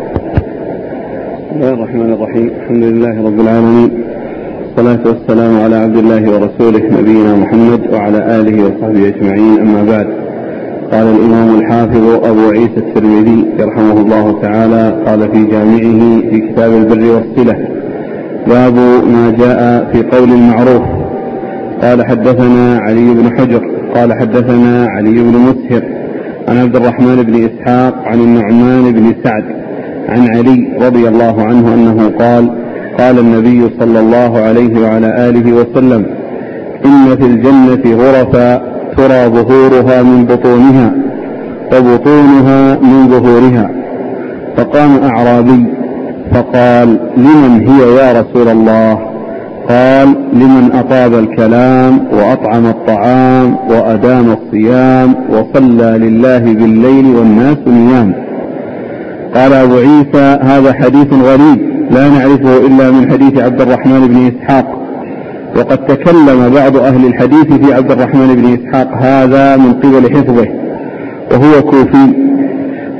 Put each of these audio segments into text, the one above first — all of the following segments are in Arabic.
بسم الله الرحمن الرحيم. الحمد لله رب العالمين. والصلاة والسلام على عبد الله ورسوله نبينا محمد وعلى آله وصحبه أجمعين. أما بعد قال الإمام الحافظ أبو عيسى الترمذي رحمه الله تعالى قال في جامعه في كتاب البر والصلة باب ما جاء في قول المعروف. قال حدثنا علي بن حجر قال حدثنا علي بن مسهر عن عبد الرحمن بن إسحاق عن النعمان بن سعد عن علي رضي الله عنه أنه قال قال النبي صلى الله عليه وعلى آله وسلم إن في الجنة غرفا ترى ظهورها من بطونها وبطونها من ظهورها. فقام أعرابي فقال لمن هي يا رسول الله؟ قال لمن أطاب الكلام وأطعم الطعام وأدام الصيام وصلى لله بالليل والناس نيام. قال أبو عيسى هذا حديث غريب لا نعرفه إلا من حديث عبد الرحمن بن إسحاق. وقد تكلم بعض أهل الحديث في عبد الرحمن بن إسحاق هذا من قبل حفظه وهو كوفي.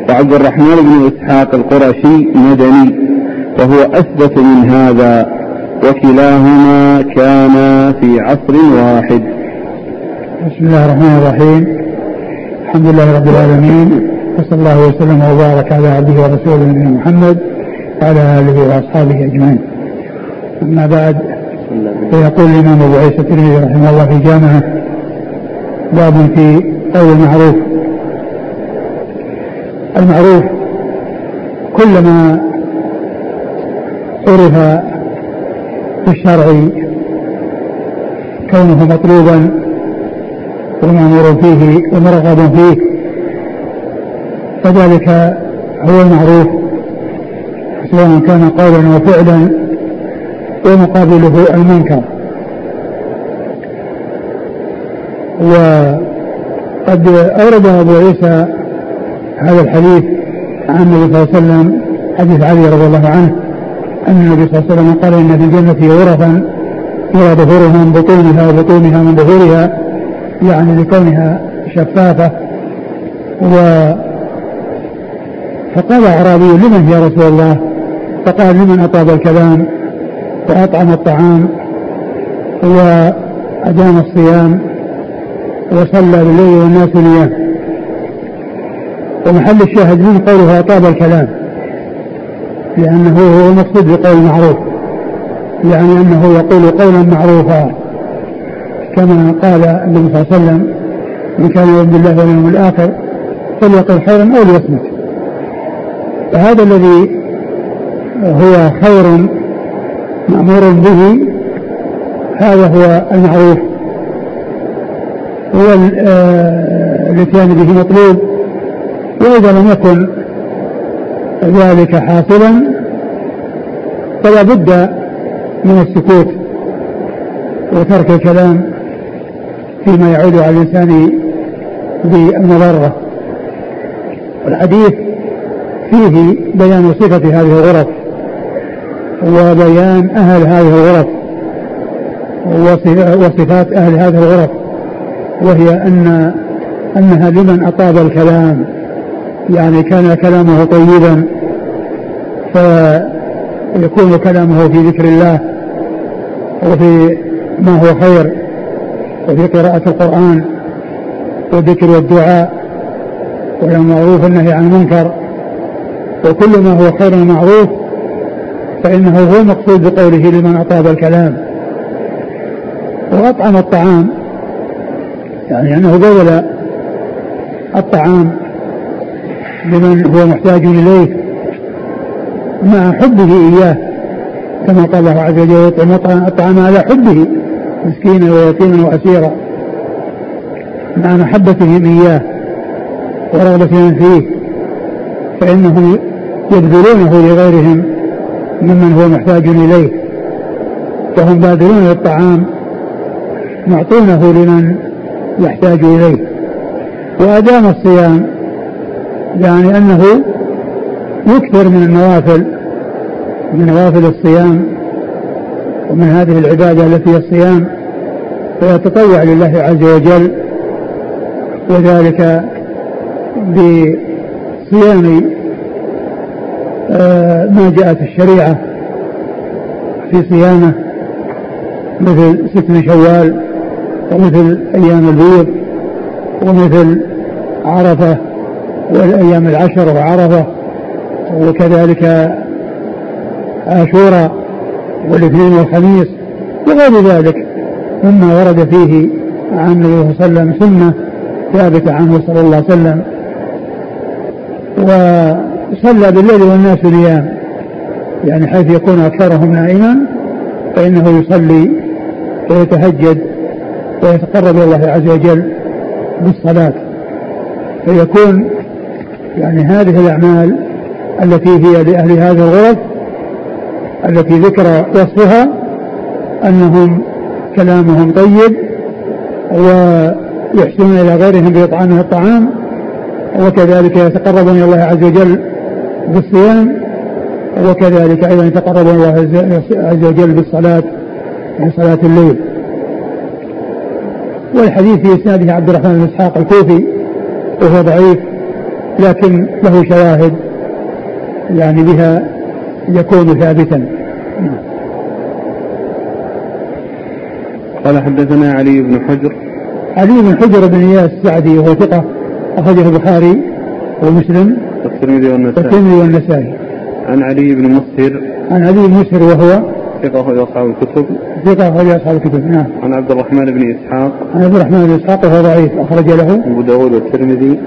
وعبد الرحمن بن إسحاق القرشي مدني وهو أثبت من هذا وكلاهما كان في عصر واحد. بسم الله الرحمن الرحيم. الحمد لله رب العالمين. وصلى الله وسلم وبارك على عبده ورسوله نبينا محمد وعلى آله وأصحابه أجمعين. أما بعد فيقول الإمام أبو عيسى الترمذي رحمه الله في جامعه باب في قول المعروف. المعروف كلما عرف في الشرع كونه مطلوبا ومأمور فيه ومرغب فيه فذلك هو المعروف. سواء كان قولا وفعلا ومقابله المنكر. وقد أورد أبو عيسى هذا الحديث عن النبي صلى الله عليه وسلم حديث علي رضي الله عنه أن النبي صلى الله عليه وسلم قال إن في الجنة غرفا يرى ظهورها من بطونها وبطونها من ظهورها يعني لكونها شفافة. و فقال أعرابي لمن يا رسول الله؟ فقال لمن أطاب الكلام؟ وأطعم الطعام وأدام الصيام وصلى بالليل والناس نيام ومحل الشاهد من قوله أطاب الكلام لأنه هو المقصود بقول معروف يعني أنه يقول قولا معروفا كما قال النبي صلى الله عليه وسلم من كان يؤمن بالله واليوم الآخر فليقل خيرا أو ليصمت. فهذا الذي هو خير مأمور به هذا هو المعروف. هو الاتيان به مطلوب. وإذا لم يكن ذلك حاصلا فلا بد من السكوت وترك الكلام فيما يعود على الإنسان بالمضرة. والحديث فيه بيان صفة هذه الغرف وبيان أهل هذه الغرف وصفات أهل هذه الغرف وهي أن أنها لمن أطاب الكلام يعني كان كلامه طيبا فيكون كلامه في ذكر الله وفي ما هو خير وفي قراءة القرآن والذكر والدعاء والمعروف النهي عن المنكر. وكل ما هو خير ومعروف فإنه هو المقصود بقوله لمن أطاب الكلام. وأطعم الطعام يعني أنه بذل الطعام لمن هو محتاج إليه مع حبه إياه كما قال الله عز وجل يطعم الطعام على حبه مسكينا ويتيما وأسيرا مع محبتهم إياه ورغبتهم فيه فإنهم يبذلونه لغيرهم ممن هو محتاج إليه. وهم باذلون للطعام معطونه لمن يحتاج إليه. وأدام الصيام يعني أنه يكثر من النوافل من نوافل الصيام ومن هذه العبادة التي هي الصيام فيتطوع لله عز وجل وذلك بصيام ما جاءت الشريعة في صيامه مثل ست من شوال ومثل أيام البيض ومثل عرفة والأيام العشر وعرفة وكذلك عاشوراء والاثنين والخميس وغير ذلك. مما ورد فيه عن النبي صلى الله عليه وسلم سنة ثابتة عنه صلى الله عليه وسلم. وصلى بالليل والناس نيام يعني حيث يكون أكثرهم نائما فإنه يصلي ويتهجد ويتقرب إلى الله عز وجل بالصلاة. فيكون يعني هذه الأعمال التي هي لأهل هذه الغرف التي ذكر وصفها أنهم كلامهم طيب ويحسنون إلى غيرهم بإطعامه الطعام وكذلك يتقربون إلى الله عز وجل بالصيام وكذلك أيضا يتقربون إلى الله عز وجل بالصلاة في صلاة الليل. والحديث في إسناده عبد الرحمن بن إسحاق الكوفي وهو ضعيف لكن له شواهد يعني بها يكون ثابتا. قال حدثنا علي بن حجر. علي بن حجر بن إياس السعدي وهو ثقة أخرجه البخاري ومسلم. والترمذي والنسائي. والترمذي والنسائي. عن علي بن مسهر. عن علي بن مسهر وهو ثقة أخرج أصحاب الكتب. ثقة أخرج أصحاب الكتب نعم. عن عبد الرحمن بن إسحاق. عن عبد الرحمن بن إسحاق وهو ضعيف أخرج له. أبو داود والترمذي.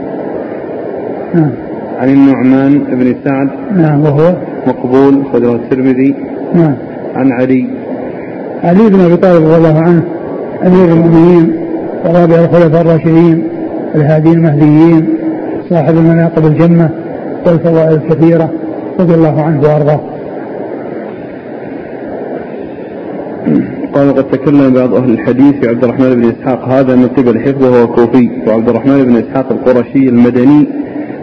نعم. عن النعمان بن سعد. نعم وهو مقبول أخرجه الترمذي. نعم. عن علي. علي بن أبي طالب رضي الله عنه أمير المؤمنين ورابع الخلفاء الراشدين الهادين المهديين صاحب المناقب الجمة. والفضائل الكثيرة. رضي الله عنه وأرضاه. قال قد تكلم بعض أهل الحديث في عبد الرحمن بن إسحاق هذا من قبل حفظه وهو كوفي وعبد الرحمن بن إسحاق القرشي المدني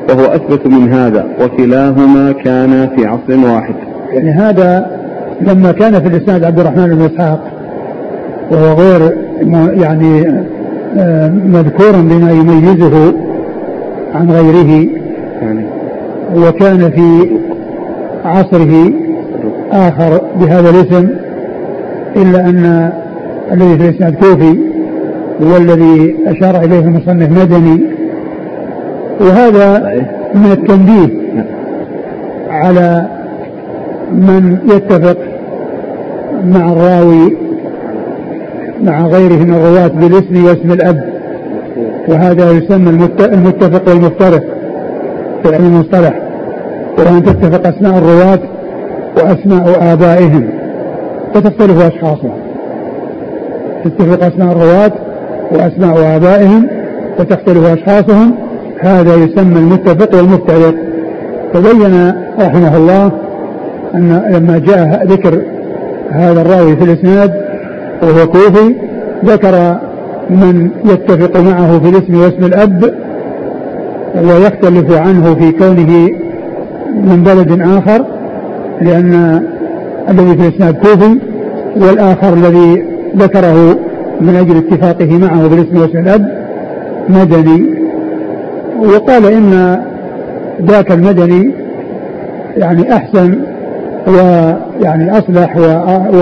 وهو أثبت من هذا وكلاهما كان في عصر واحد. يعني هذا لما كان في الإسناد عبد الرحمن بن إسحاق وهو غير يعني آه، مذكورا بما يميزه عن غيره يعني وكان في عصره آخر بهذا الاسم إلا أن الذي في الإسناد كوفي هو الذي أشار إليه المصنف مدني. وهذا من التنبيه على من يتفق مع الراوي مع غيره من الرواة بالاسم واسم الأب. وهذا يسمى المتفق والمفترق في علم المصطلح. وأن تتفق أسماء الرواة وأسماء آبائهم وتختلف أشخاصهم تتفق أسماء الرواة وأسماء آبائهم وتختلف أشخاصهم. هذا يسمى المتفق والمفترق. فبين رحمه الله أن لما جاء ذكر هذا الراوي في الإسناد وهو كوفي ذكر من يتفق معه في الاسم واسم الأب ويختلف عنه في كونه من بلد آخر لأن الذي في الإسناد كوفي والآخر الذي ذكره من أجل اتفاقه معه بالاسم واسم الأب مدني. وقال إن ذاك المدني يعني أحسن ويعني أصلح و,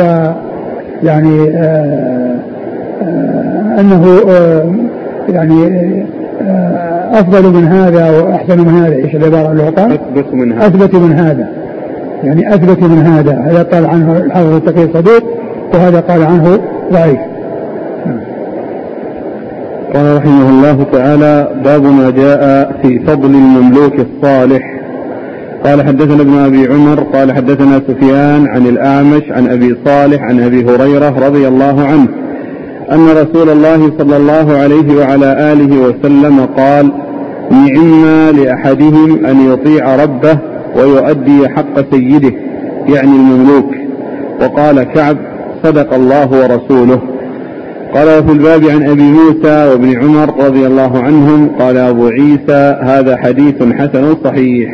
يعني آه آه أنه آه يعني أفضل من هذا وأحسن من هذا إيش العبارة اللي قال؟ أثبت من هذا. أثبت من هذا. يعني أثبت من هذا. هذا قال عنه الحافظ التقي صدوق وهذا قال عنه ضعيف. قال رحمه الله تعالى باب ما جاء في فضل المملوك الصالح. قال حدثنا ابن أبي عمر قال حدثنا سفيان عن الأعمش عن أبي صالح عن أبي هريرة رضي الله عنه. أن رسول الله صلى الله عليه وعلى آله وسلم قال نعم لأحدهم أن يطيع ربه ويؤدي حق سيده يعني المملوك. وقال كعب صدق الله ورسوله. قال وفي الباب عن أبي موسى وابن عمر رضي الله عنهم قال أبو عيسى هذا حديث حسن صحيح.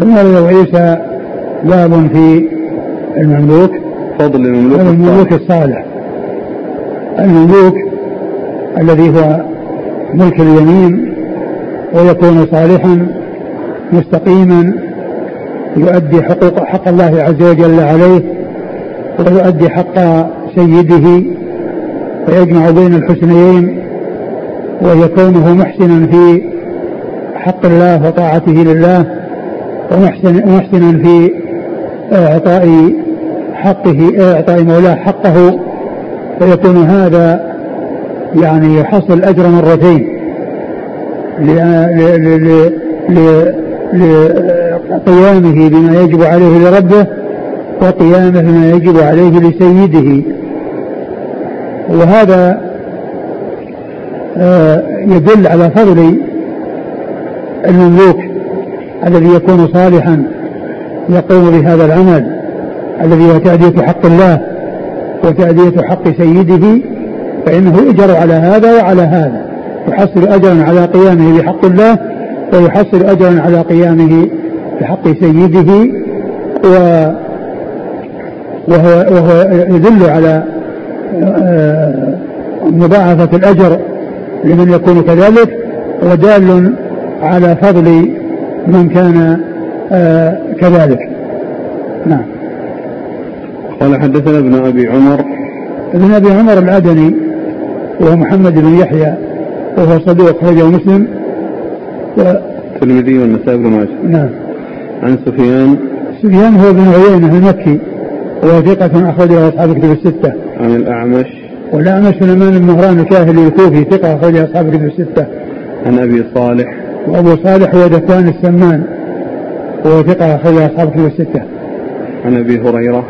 ثم أبو عيسى باب في المملوك فضل المملوك المملوك الصالح. المملوك الذي هو ملك اليمين ويكون صالحا مستقيما يؤدي حقوق حق الله عز وجل عليه ويؤدي حق سيده ويجمع بين الحسنيين ويكونه محسنا في حق الله وطاعته لله ومحسن محسنا في إعطاء حقه إعطاء مولاه حقه فيكون هذا يعني يحصل الأجر مرتين. لقيامه بما يجب عليه لربه وقيامه بما يجب عليه لسيده. وهذا آه، يدل على فضل المملوك الذي يكون صالحا يقوم بهذا العمل الذي هو تأدية حق الله. وتأدية حق سيده فإنه يؤجر على هذا وعلى هذا. يحصل أجرا على قيامه بحق الله ويحصل أجرا على قيامه بحق سيده و وهو, وهو يدل على آه، مضاعفة الأجر لمن يكون كذلك. ودال على فضل من كان آه، كذلك. نعم. قال حدثنا ابن أبي عمر. ابن أبي عمر العدني وهو محمد بن يحيى وهو صدوق أخرجه مسلم. الترمذي والنسائي بن ماجه. نعم. عن سفيان. سفيان هو بن عيينة المكي وهو ثقة أخرجه أصحاب الكتب الستة. عن الأعمش. والأعمش سليمان بن مهران الكاهلي الكوفي ثقة أخرجه أصحاب الكتب الستة. عن أبي صالح. وأبو صالح هو ذكوان السمان وهو ثقة أخرجه أصحاب الكتب الستة. عن أبي هريرة.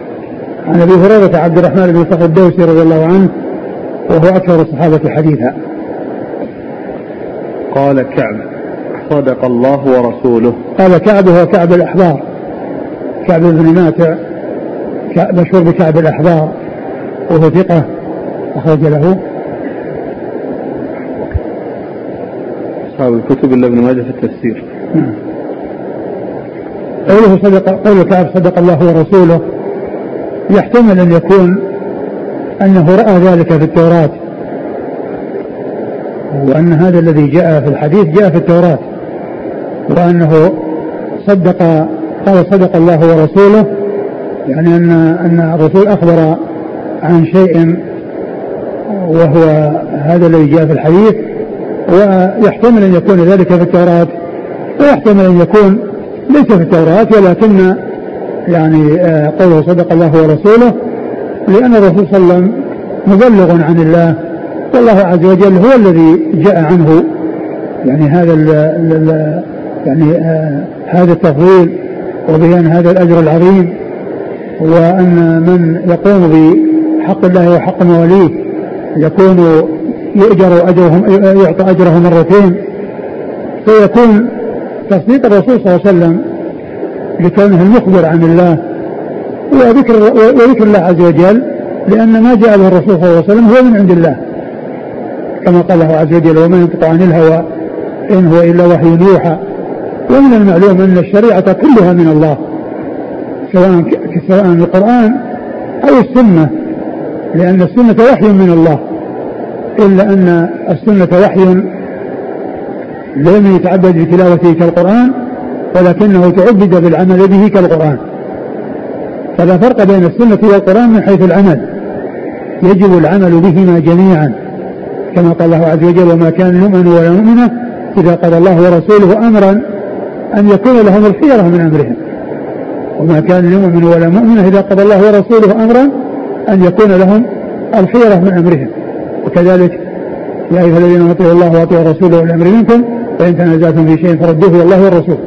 عن أبي هريرة عبد الرحمن بن صخر الدوسي رضي الله عنه وهو أكثر الصحابة حديثا. قال كعب صدق الله ورسوله. قال كعب هو كعب الأحبار. كعب بن ماتع مشهور بكعب الأحبار وهو ثقة أخرج له. أصحاب الكتب إلا ابن ماجه في التفسير. نعم. قوله صدق قول كعب صدق الله ورسوله يحتمل أن يكون أنه رأى ذلك في التوراة وأن هذا الذي جاء في الحديث جاء في التوراة وأنه صدق قال صدق الله ورسوله يعني أن أن الرسول أخبر عن شيء وهو هذا الذي جاء في الحديث ويحتمل أن يكون ذلك في التوراة ويحتمل أن يكون ليس في التوراة ولكن يعني آه، قوله صدق الله ورسوله لأن الرسول صلى الله عليه وسلم مبلغ عن الله والله عز وجل هو الذي جاء عنه. يعني هذا ال ال يعني آه هذا التفضيل وبيان هذا الأجر العظيم وأن من يقوم بحق الله وحق مواليه يكون يؤجر أجرهم يعطى أجره مرتين فيكون تصديق الرسول صلى الله عليه وسلم لكونه المخبر عن الله وذكر وذكر الله عز وجل لأن ما جاء به الرسول صلى الله عليه وسلم هو من عند الله. كما قال الله عز وجل وما ينطق عن الهوى إن هو إلا وحي يوحى. ومن المعلوم أن الشريعة كلها من الله سواء سواء القرآن أو السنة لأن السنة وحي من الله. إلا أن السنة وحي لم يتعبد بتلاوته كالقرآن ولكنه تعبد بالعمل به كالقرآن. فلا فرق بين السنة والقرآن من حيث العمل. يجب العمل بهما جميعا كما قال الله عز وجل وما كان يؤمن ولا مؤمنة إذا قال الله ورسوله أمرا أن يكون لهم الخيرة من أمرهم. وما كان يؤمن ولا مؤمنة إذا قضى الله ورسوله أمرا أن يكون لهم الخيرة من أمرهم. وكذلك يا أيها الذين أطيعوا الله وأطيعوا رسوله والأمر منكم فإن تنازعتم في شيء فردوه إلى الله والرسول.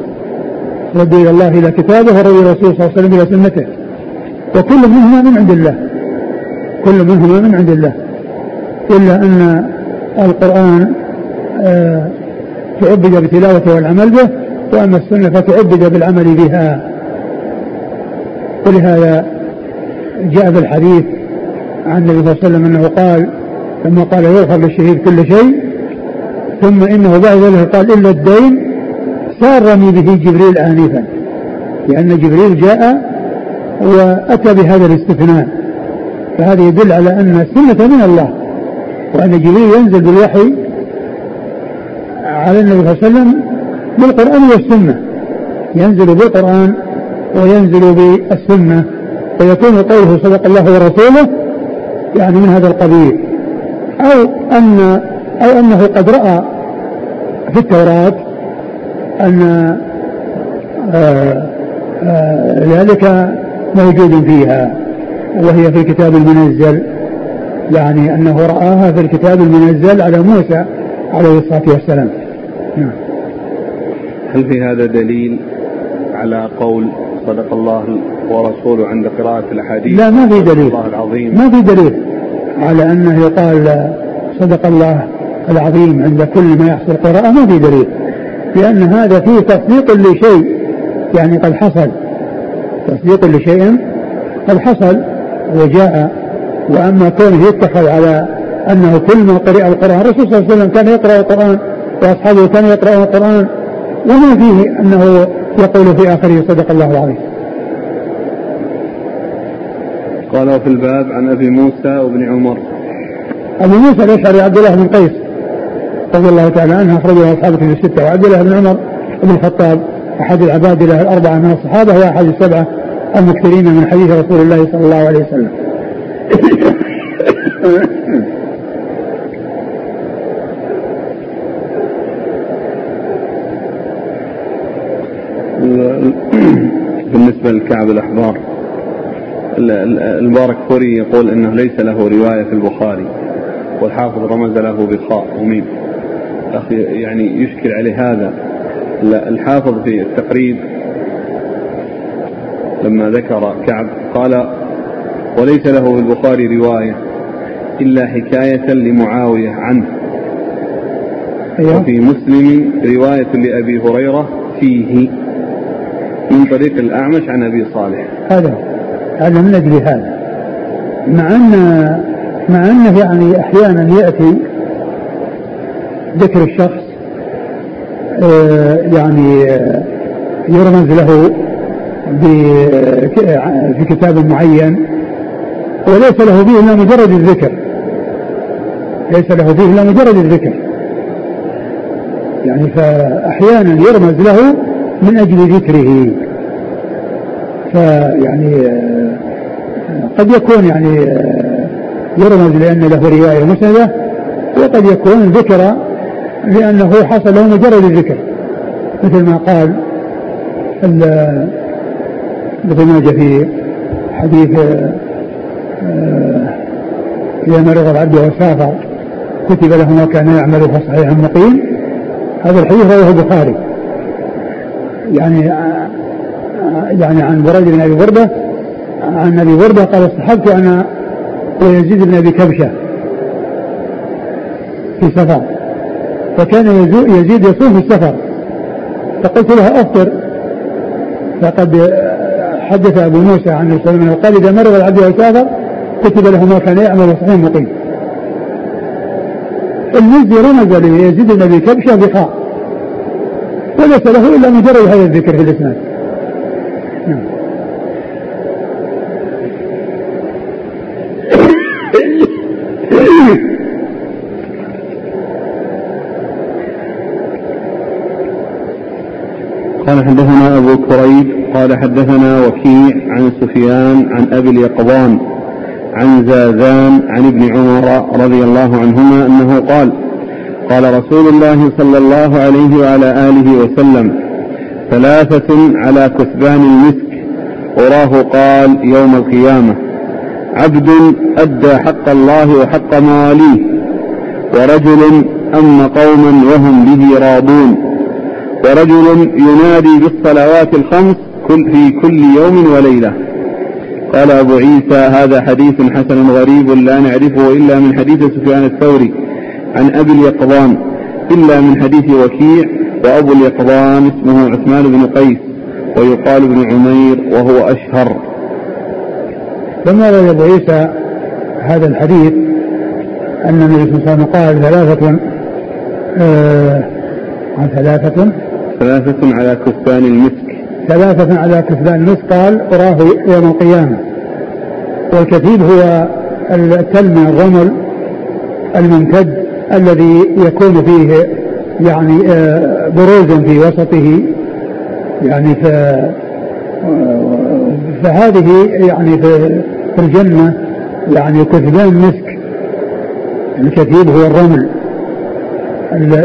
ردوا إلى الله إلى كتابه وردوا الرسول صلى الله عليه وسلم إلى سنته. وكل منهما من عند الله. كل منهما من عند الله. إلا أن القرآن آه، تعبد بتلاوته والعمل به وأما السنة فتعبد بالعمل بها. ولهذا جاء في الحديث عن النبي صلى الله عليه وسلم أنه قال لما قال يغفر للشهيد كل شيء ثم إنه بعد ذلك قال إلا الدين سارني به جبريل آنفا لأن جبريل جاء وأتى بهذا الاستثناء. فهذا يدل على أن السنة من الله وأن جبريل ينزل بالوحي على النبي صلى الله عليه وسلم بالقرآن والسنة. ينزل بالقرآن وينزل بالسنة ويكون قوله صدق الله ورسوله يعني من هذا القبيل. أو أن أو أنه قد رأى في التوراة أن آه، آه، ذلك موجود فيها وهي في الكتاب المنزل يعني أنه رآها في الكتاب المنزل على موسى عليه الصلاة والسلام. نعم. هل في هذا دليل على قول صدق الله ورسوله عند قراءة الأحاديث؟ لا ما في دليل. الله العظيم. ما في دليل على أنه يقال صدق الله العظيم عند كل ما يحصل قراءة ما في دليل. لأن هذا فيه تصديق لشيء يعني قد حصل. تصديق لشيء قد حصل وجاء وأما كونه يتخذ على أنه كل ما قرأ القرآن الرسول صلى الله عليه وسلم كان يقرأ القرآن وأصحابه كانوا يقرأون القرآن وما فيه أنه يقول في آخره صدق الله العظيم. قال وفي الباب عن أبي موسى وابن عمر. أبو موسى الأشعري عبد الله بن قيس. رضي الله تعالى عنه أخرجه أصحاب في الستة. وعبد الله بن عمر بن الخطاب أحد العباد له الأربعة من الصحابة وأحد السبعة المكثرين من حديث رسول الله صلى الله عليه وسلم. بالنسبة لكعب الأحبار المبارك فوري يقول إنه ليس له رواية في البخاري والحافظ رمز له بخاء وميم. أخي يعني يشكل عليه هذا. الحافظ في التقريب لما ذكر كعب قال وليس له في البخاري رواية إلا حكاية لمعاوية عنه. أيوه. وفي مسلم رواية لأبي هريرة فيه من طريق الأعمش عن أبي صالح. هذا هذا من أجل هذا. مع أن مع أنه يعني أحيانا يأتي ذكر الشخص آه، يعني آه، يرمز له في كتاب معين وليس له فيه إلا مجرد الذكر. ليس له فيه إلا مجرد الذكر. يعني فأحيانا يرمز له من أجل ذكره. فيعني آه، قد يكون يعني يرمز لأن له رواية مسندة وقد يكون ذكر لأنه حصل له مجرد الذكر مثل ما قال مثل ما جاء في حديث آه، إذا مرض العبد وسافر كتب له ما كان يعمل فصحيح مقيم. هذا الحديث رواه البخاري. يعني آه، يعني عن بريد بن أبي برده عن أبي برده قال اصطحبت أنا ويزيد بن أبي كبشة في سفر. فكان يزيد يصوم في السفر. فقلت له أفطر. فقد حدث أبو موسى عن النبي صلى الله عليه وسلم قال إذا مرض العبد وسافر كتب له ما كان يعمل صحيح مقيم. المزي رمز ليزيد ابي كبشه بخاء وليس له إلا مجرد هذا الذكر في الإسناد نعم حدثنا أبو كريب قال حدثنا وكيع عن سفيان عن أبي اليقظان عن زازان عن ابن عمر رضي الله عنهما أنه قال قال رسول الله صلى الله عليه وعلى آله وسلم ثلاثة على كثبان المسك وراه قال يوم القيامة عبد أدى حق الله وحق مواليه ورجل أم قوما وهم به راضون. ورجل ينادي بالصلوات الخمس كل في كل يوم وليلة. قال أبو عيسى هذا حديث حسن غريب لا نعرفه إلا من حديث سفيان الثوري عن أبي اليقظان إلا من حديث وكيع وأبو اليقظان اسمه عثمان بن قيس ويقال ابن عمير وهو أشهر. ثم روي أبو عيسى هذا الحديث؟ أن النبي صلى الله عليه وسلم قال ثلاثة آه ثلاثة ثلاثة على كثبان المسك. ثلاثة على كثبان المسك قال أراه يوم القيامة. والكثيب هو التلمع الرمل الممتد الذي يكون فيه يعني آه، بروز في وسطه. يعني ف فهذه يعني في الجنة يعني كثبان مسك الكثيب هو الرمل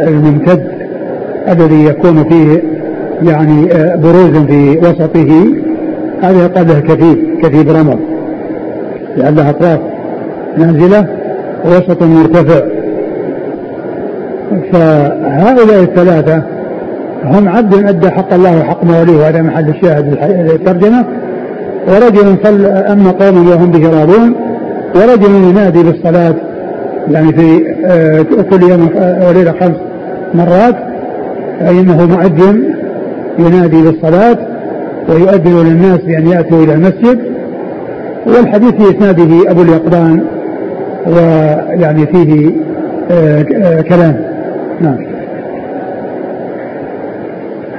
الممتد. الذي يكون فيه يعني آه، بروز في وسطه هذا يقال له كثيب رمل لأن له أطراف نازلة ووسط مرتفع. فهؤلاء الثلاثة هم عبد أدى حق الله وحق موليه وهذا محل الشاهد الترجمة. ورجل صلى أما قوم وهم به راضون. ورجل ينادي بالصلاة يعني في آه، كل يوم وليلة خمس مرات. فإنه مؤذن ينادي بالصلاة ويؤذن للناس بأن يأتوا إلى المسجد. والحديث في إسناده أبو اليقظان ويعني فيه آه، كلام. نعم.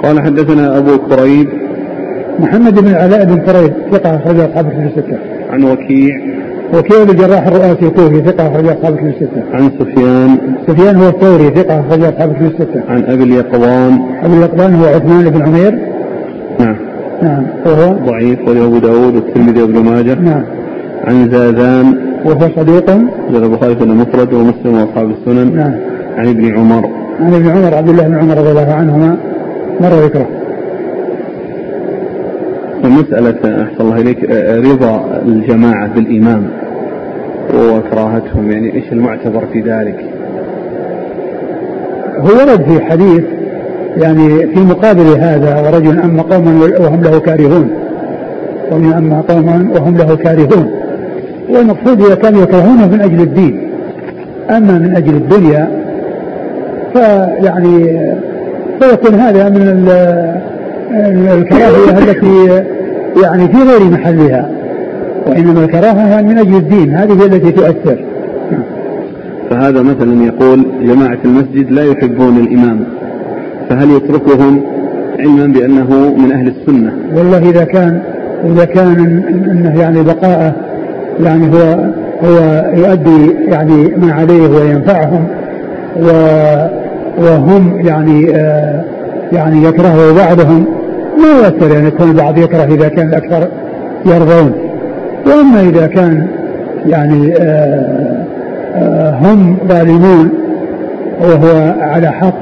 قال حدثنا أبو كريب. محمد بن علاء بن كريب ثقة أخرج أصحاب في الستة. عن وكيع وكيع بن الجراح الرؤاسي الكوفي ثقة أخرج أصحاب في الستة؟ عن سفيان. سفيان هو الثوري ثقة أخرج أصحاب في الستة. عن أبي اليقظان. أبي اليقظان هو عثمان بن عمير. نعم. نعم. وهو؟ ضعيف وله أبو داود والترمذي وابن ماجه. نعم. عن زاذان وهو صديق؟ زاد البخاري في المفرد ومسلم وأصحاب السنن. نعم. عن ابن عمر. عن ابن عمر عبد الله بن عمر رضي الله عنهما. مر ذكره. مسألة أحسن الله إليك رضا الجماعة بالإمام وكراهتهم يعني إيش المعتبر في ذلك؟ هو ورد في حديث يعني في مقابل هذا ورجل أما قوما وهم له كارهون. ومن أما قوما وهم له كارهون. والمقصود إذا كانوا يكرهونه من أجل الدين. أما من أجل الدنيا فيعني فيكون هذا من الكراهية التي يعني في غير محلها وإنما الكراهة من أجل الدين هذه هي التي تؤثر. فهذا مثلا يقول جماعة المسجد لا يحبون الإمام فهل يتركهم علما بأنه من أهل السنة؟ والله إذا كان إذا كان أنه يعني بقاءه يعني هو هو يؤدي يعني ما عليه وينفعهم و وهم يعني آه يعني يكرهه بعضهم ما يؤثر يعني يكون البعض يكره إذا كان الأكثر يرضون. وأما إذا كان يعني آه آه هم ظالمون وهو على حق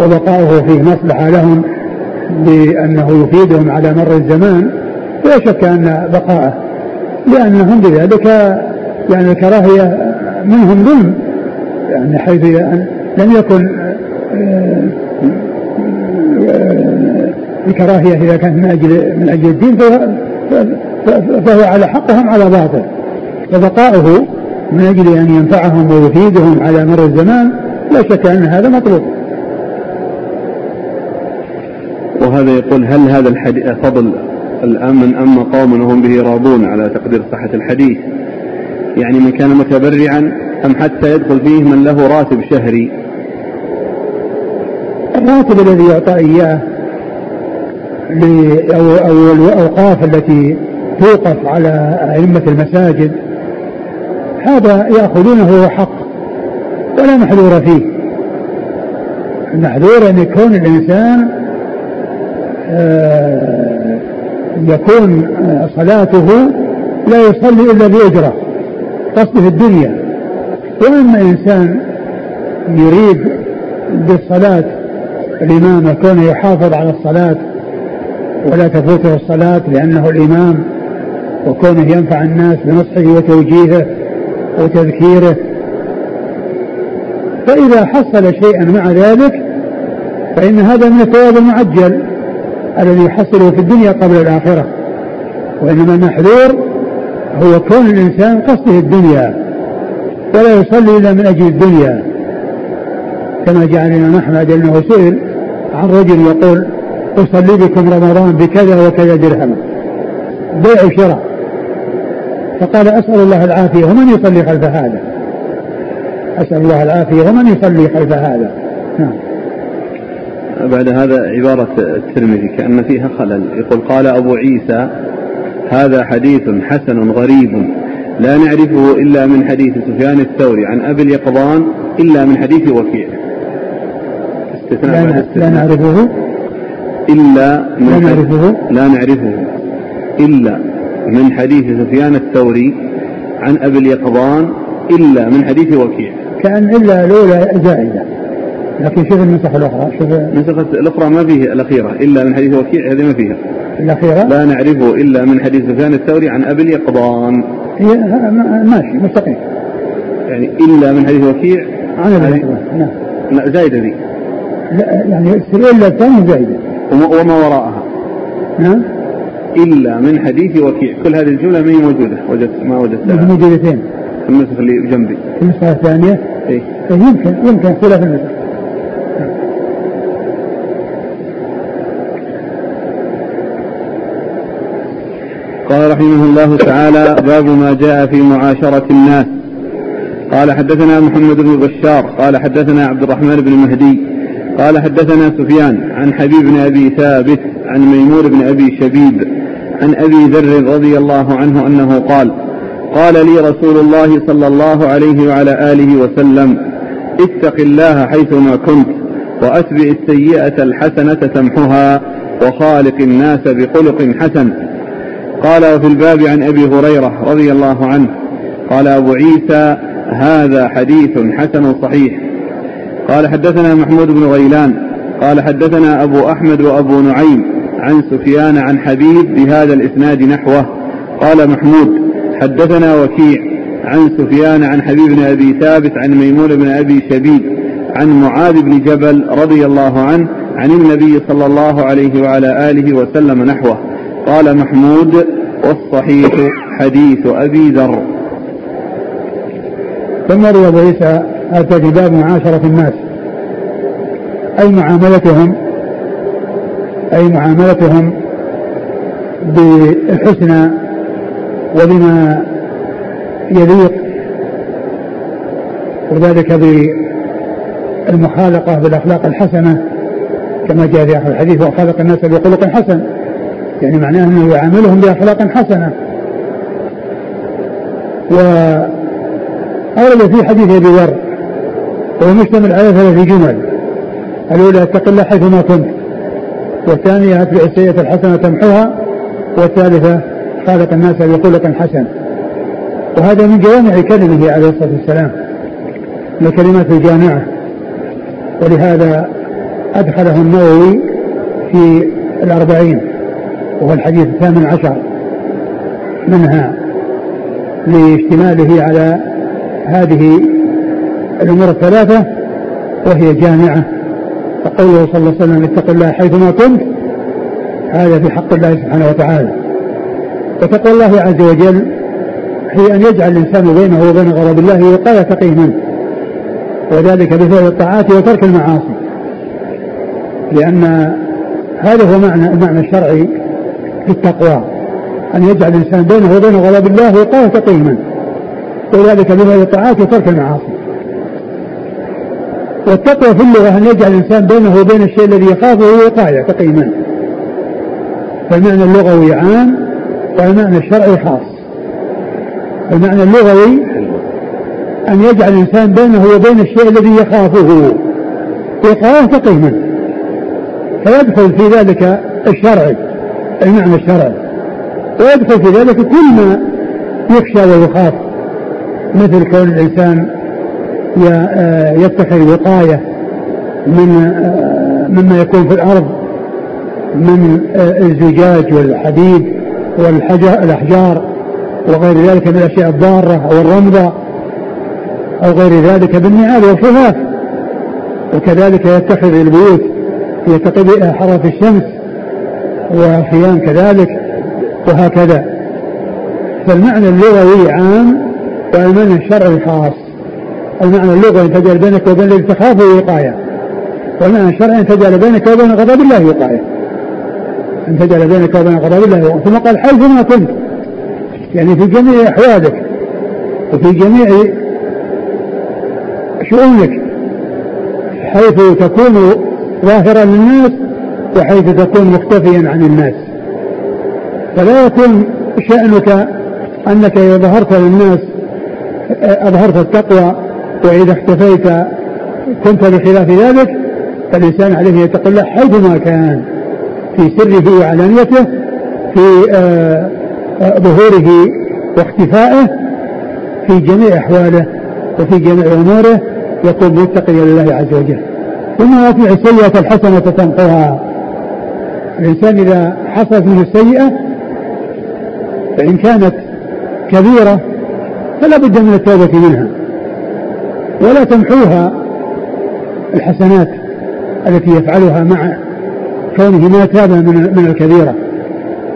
وبقاؤه فيه مصلحة لهم بأنه يفيدهم على مر الزمان لا شك أن بقاءه. لأنهم بذلك يعني الكراهية منهم ظلم يعني حيث لم يكن آه، الكراهية إذا كانت من أجل من أجل الدين فهو, على حقهم على باطل. فبقاؤه من أجل أن ينفعهم ويفيدهم على مر الزمان لا شك أن هذا مطلوب. وهذا يقول هل هذا الحديث فضل الأمن أما قوم وهم به راضون على تقدير صحة الحديث؟ يعني من كان متبرعا أم حتى يدخل فيه من له راتب شهري؟ الراتب الذي يعطى إياه أو, أو الأوقاف التي توقف على أئمة المساجد هذا يأخذونه حق ولا محذور فيه. المحذور أن يكون الإنسان آه، يكون صلاته لا يصلي إلا بأجرة قصده الدنيا. وأما إنسان يريد بالصلاة الإمام يكون يحافظ على الصلاة ولا تفوته الصلاة لأنه الإمام وكونه ينفع الناس بنصحه وتوجيهه وتذكيره. فإذا حصل شيئا مع ذلك فإن هذا من الثواب المعجل الذي يحصله في الدنيا قبل الآخرة وإنما المحذور هو كون الإنسان قصده الدنيا ولا يصلي إلا من أجل الدنيا. كما جاء الإمام أحمد أنه سئل عن رجل يقول أصلي بكم رمضان بكذا وكذا درهم. بيع وشراء. فقال أسأل الله العافية ومن يصلي خلف هذا؟ أسأل الله العافية ومن يصلي خلف هذا؟ نعم. بعد هذا عبارة الترمذي كأن فيها خلل. يقول قال أبو عيسى هذا حديث حسن غريب. لا نعرفه إلا من حديث سفيان الثوري. عن أبي اليقظان إلا من حديث وكيع. استثناء لا, لا نعرفه. إلا من لا نعرفه. لا نعرفه. إلا من حديث سفيان الثوري عن أبي اليقظان إلا من حديث وكيع. كأن إلا الأولى زائدة. لكن شوف النسخ الأخرى شوف النسخة الأخرى ما فيه الأخيرة. إلا من حديث وكيع هذه ما فيها. الأخيرة؟ لا نعرفه إلا من حديث سفيان الثوري عن أبي اليقظان. هي ماشي مستقيم. يعني إلا من حديث وكيع عن أبي اليقظان نعم. لا زايدة ذي لا يعني إلا الثانية زايدة وما وراءها. نعم إلا من حديث وكيع. كل هذه الجملة ما هي موجودة؟ وجدت ما وجدتها. موجودتين في النسخ اللي جنبي. النسخة الثانية؟ إيه. يمكن يمكن اختلاف النسخ قال رحمه الله تعالى باب ما جاء في معاشرة الناس. قال حدثنا محمد بن بشار. قال حدثنا عبد الرحمن بن مهدي. قال حدثنا سفيان عن حبيب بن أبي ثابت عن ميمون بن أبي شبيب عن أبي ذر رضي الله عنه أنه قال قال لي رسول الله صلى الله عليه وعلى آله وسلم اتق الله حيثما كنت وأتبع السيئة الحسنة تمحها وخالق الناس بخلق حسن. قال وفي الباب عن أبي هريرة رضي الله عنه قال أبو عيسى هذا حديث حسن صحيح. قال حدثنا محمود بن غيلان قال حدثنا أبو أحمد وأبو نعيم عن سفيان عن حبيب بهذا الإسناد نحوه. قال محمود حدثنا وكيع عن سفيان عن حبيب بن أبي ثابت عن ميمون بن أبي شبيب عن معاذ بن جبل رضي الله عنه عن النبي صلى الله عليه وعلى آله وسلم نحوه. قال محمود والصحيح حديث أبي ذر. ثم روى ابو عيسى اتى باب معاشره الناس. أي معاملتهم؟ أي معاملتهم بالحسنى وبما يليق وذلك بالمخالقه بالأخلاق الحسنة كما جاء في آخر الحديث وخلق الناس بخلق حسن. يعني معناه أنه يعاملهم بأخلاق حسنة. و أورد في حديث أبي ذر وهو مشتمل على ثلاث جمل. الأولى اتق الله حيثما كنت والثانية أتبع السيئة الحسنة تمحوها والثالثة خالق الناس بخلق حسن. وهذا من جوامع كلمه عليه الصلاة والسلام من الكلمات الجامعة. ولهذا أدخله النووي في الأربعين وهو الحديث الثامن عشر منها لاشتماله على هذه الأمور الثلاثة وهي جامعة. فقوله صلى الله عليه وسلم اتق الله حيثما كنت هذا في حق الله سبحانه وتعالى. وتقوى الله عز وجل هي أن يجعل الإنسان بينه وبين غضب الله وقاية تقي منه وذلك بفعل الطاعات وترك المعاصي. لأن هذا هو معنى المعنى الشرعي في التقوى أن يجعل الإنسان بينه وبين غضب الله وقاية تقي منه وذلك بفعل الطاعات وترك المعاصي. والتقوى في اللغة أن يجعل الإنسان بينه وبين الشيء الذي يخافه وقاية تقي منه فالمعنى اللغوي عام والمعنى الشرعي خاص. المعنى اللغوي أن يجعل الإنسان بينه وبين الشيء الذي يخافه وقاية تقي منه فيدخل في ذلك الشرعي المعنى الشرعي. ويدخل في ذلك كل ما يخشى ويخاف. مثل كون الإنسان آه، يتخذ وقاية من آه، مما يكون في الأرض من آه، الزجاج والحديد والأحجار وغير ذلك من الأشياء الضارة أو الرمضة أو غير ذلك بالنعال والخفاف وكذلك يتخذ البيوت يتقي حرف الشمس وخيام كذلك وهكذا. فالمعنى اللغوي عام والمعنى الشرعي خاص المعنى اللغوي أن تجعل بينك وبين الذي تخافه وقاية. والمعنى الشرعي أن تجعل بينك وبين غضب الله وقاية. أن تجعل بينك وبين غضب الله وقاية. ثم قال حيثما كنت. يعني في جميع أحوالك وفي جميع شؤونك. حيث تكون ظاهرا للناس وحيث تكون مختفيا عن الناس. فلا يكون شأنك أنك إذا ظهرت للناس أظهرت التقوى وإذا اختفيت كنت بخلاف ذلك فالإنسان عليه أن يتقي الله حيثما كان في سره وعلانيته في آه، آه، ظهوره واختفائه في جميع أحواله وفي جميع أموره يكون متقيا لله عز وجل. ثم يأتي السيئة الحسنة تمحوها الإنسان إذا حصلت منه السيئة فإن كانت كبيرة فلا بد من التوبة منها. ولا تمحوها الحسنات التي يفعلها مع كونه ما تاب من من الكبيرة.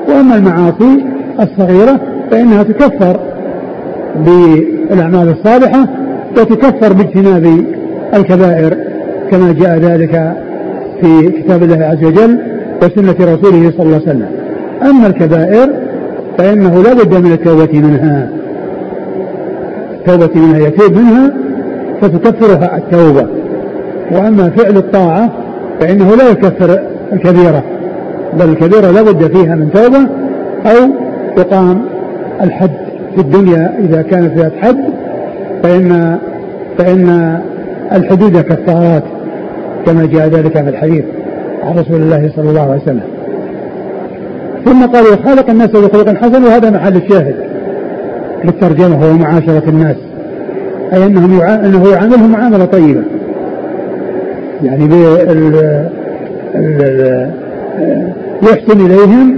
وأما المعاصي الصغيرة فإنها تكفر بالأعمال الصالحة وتكفر باجتناب الكبائر كما جاء ذلك في كتاب الله عز وجل وسنة رسوله صلى الله عليه وسلم. أما الكبائر فإنه لا بد من التوبة منها. التوبة منها يتوب منها فتكفرها التوبة. وأما فعل الطاعة فإنه لا يكفر الكبيرة بل الكبيرة لا بد فيها من توبة أو يقام الحد في الدنيا إذا كانت ذات حد فإن فإن الحدود كفارات كما جاء ذلك في الحديث عن رسول الله صلى الله عليه وسلم. ثم قال وخالق الناس بخلق حسن وهذا محل الشاهد. للترجمة وهو معاشرة الناس. أي أنهم أنه يعاملهم معاملة طيبة. يعني يحسن إليهم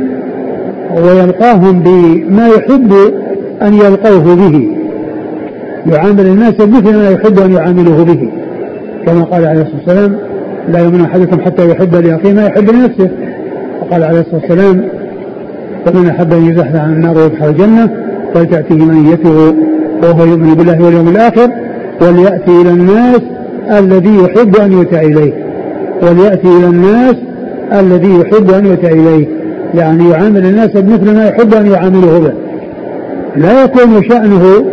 ويلقاهم بما يحب أن يلقوه به. يعامل الناس مثل ما يحب أن يعاملوه به. كما قال عليه الصلاة والسلام لا يؤمن أحدكم حتى يحب لأخيه ما يحب لنفسه. وقال عليه الصلاة والسلام فمن أحب أن يزحزح عن النار ويدخل الجنة فلتأتيه منيته وهو يؤمن بالله واليوم الآخر وليأتي إلى الناس الذي يحب أن يؤتى إليه. وليأتي إلى الناس الذي يحب أن يؤتى إليه. يعني يعامل الناس بمثل ما يحب أن يعامله به. لا يكون شأنه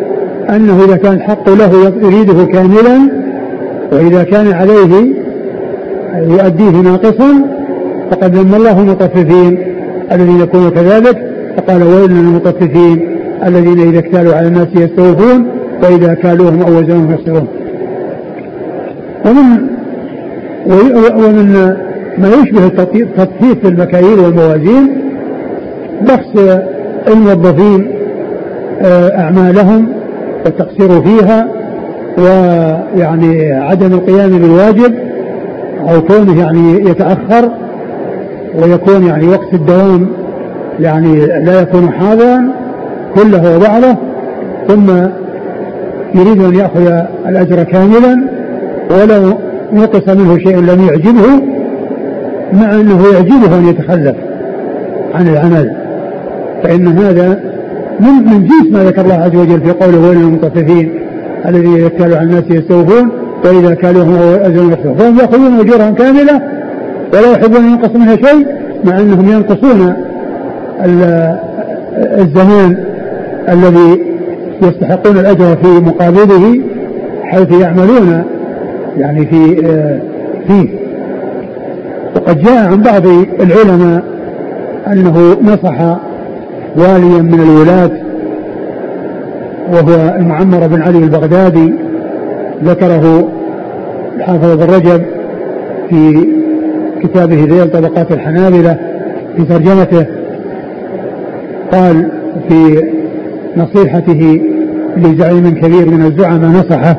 أنه إذا كان الحق له يريده كاملا وإذا كان عليه يؤديه ناقصا فقد ذم الله المطففين. الذين يكونوا كذلك فقال ويل للمطففين الذين إذا اكتالوا على الناس يستوفون وإذا كالوهم أو وزنهم يخسرون ومن ومن ما يشبه التطفيف في المكاييل والموازين بخس الموظفين آه، أعمالهم والتقصير فيها ويعني عدم القيام بالواجب أو كونه يعني يتأخر ويكون يعني وقت الدوام يعني لا يكون حاضرا كله وبعضه ثم يريد أن يأخذ الأجر كاملا ولو نقص منه شيء لم يعجبه مع أنه يعجبه أن يتخلف عن العمل. فإن هذا من من جنس ما ذكر الله عز وجل في قوله ويل للمطففين الذين إذا على الناس يستوفون وإذا كالوهم أجرهم يخسرون فهم يأخذون أجورهم كاملة ولا يحبون أن ينقص منها شيء مع أنهم ينقصون الزمان الذي يستحقون الأجر في مقابله حيث يعملون يعني في آه، فيه. وقد جاء عن بعض العلماء أنه نصح واليا من الولاة وهو المعمر بن علي البغدادي ذكره الحافظ بن رجب في كتابه ذيل طبقات الحنابلة في ترجمته. قال في نصيحته لزعيم كبير من الزعماء نصحه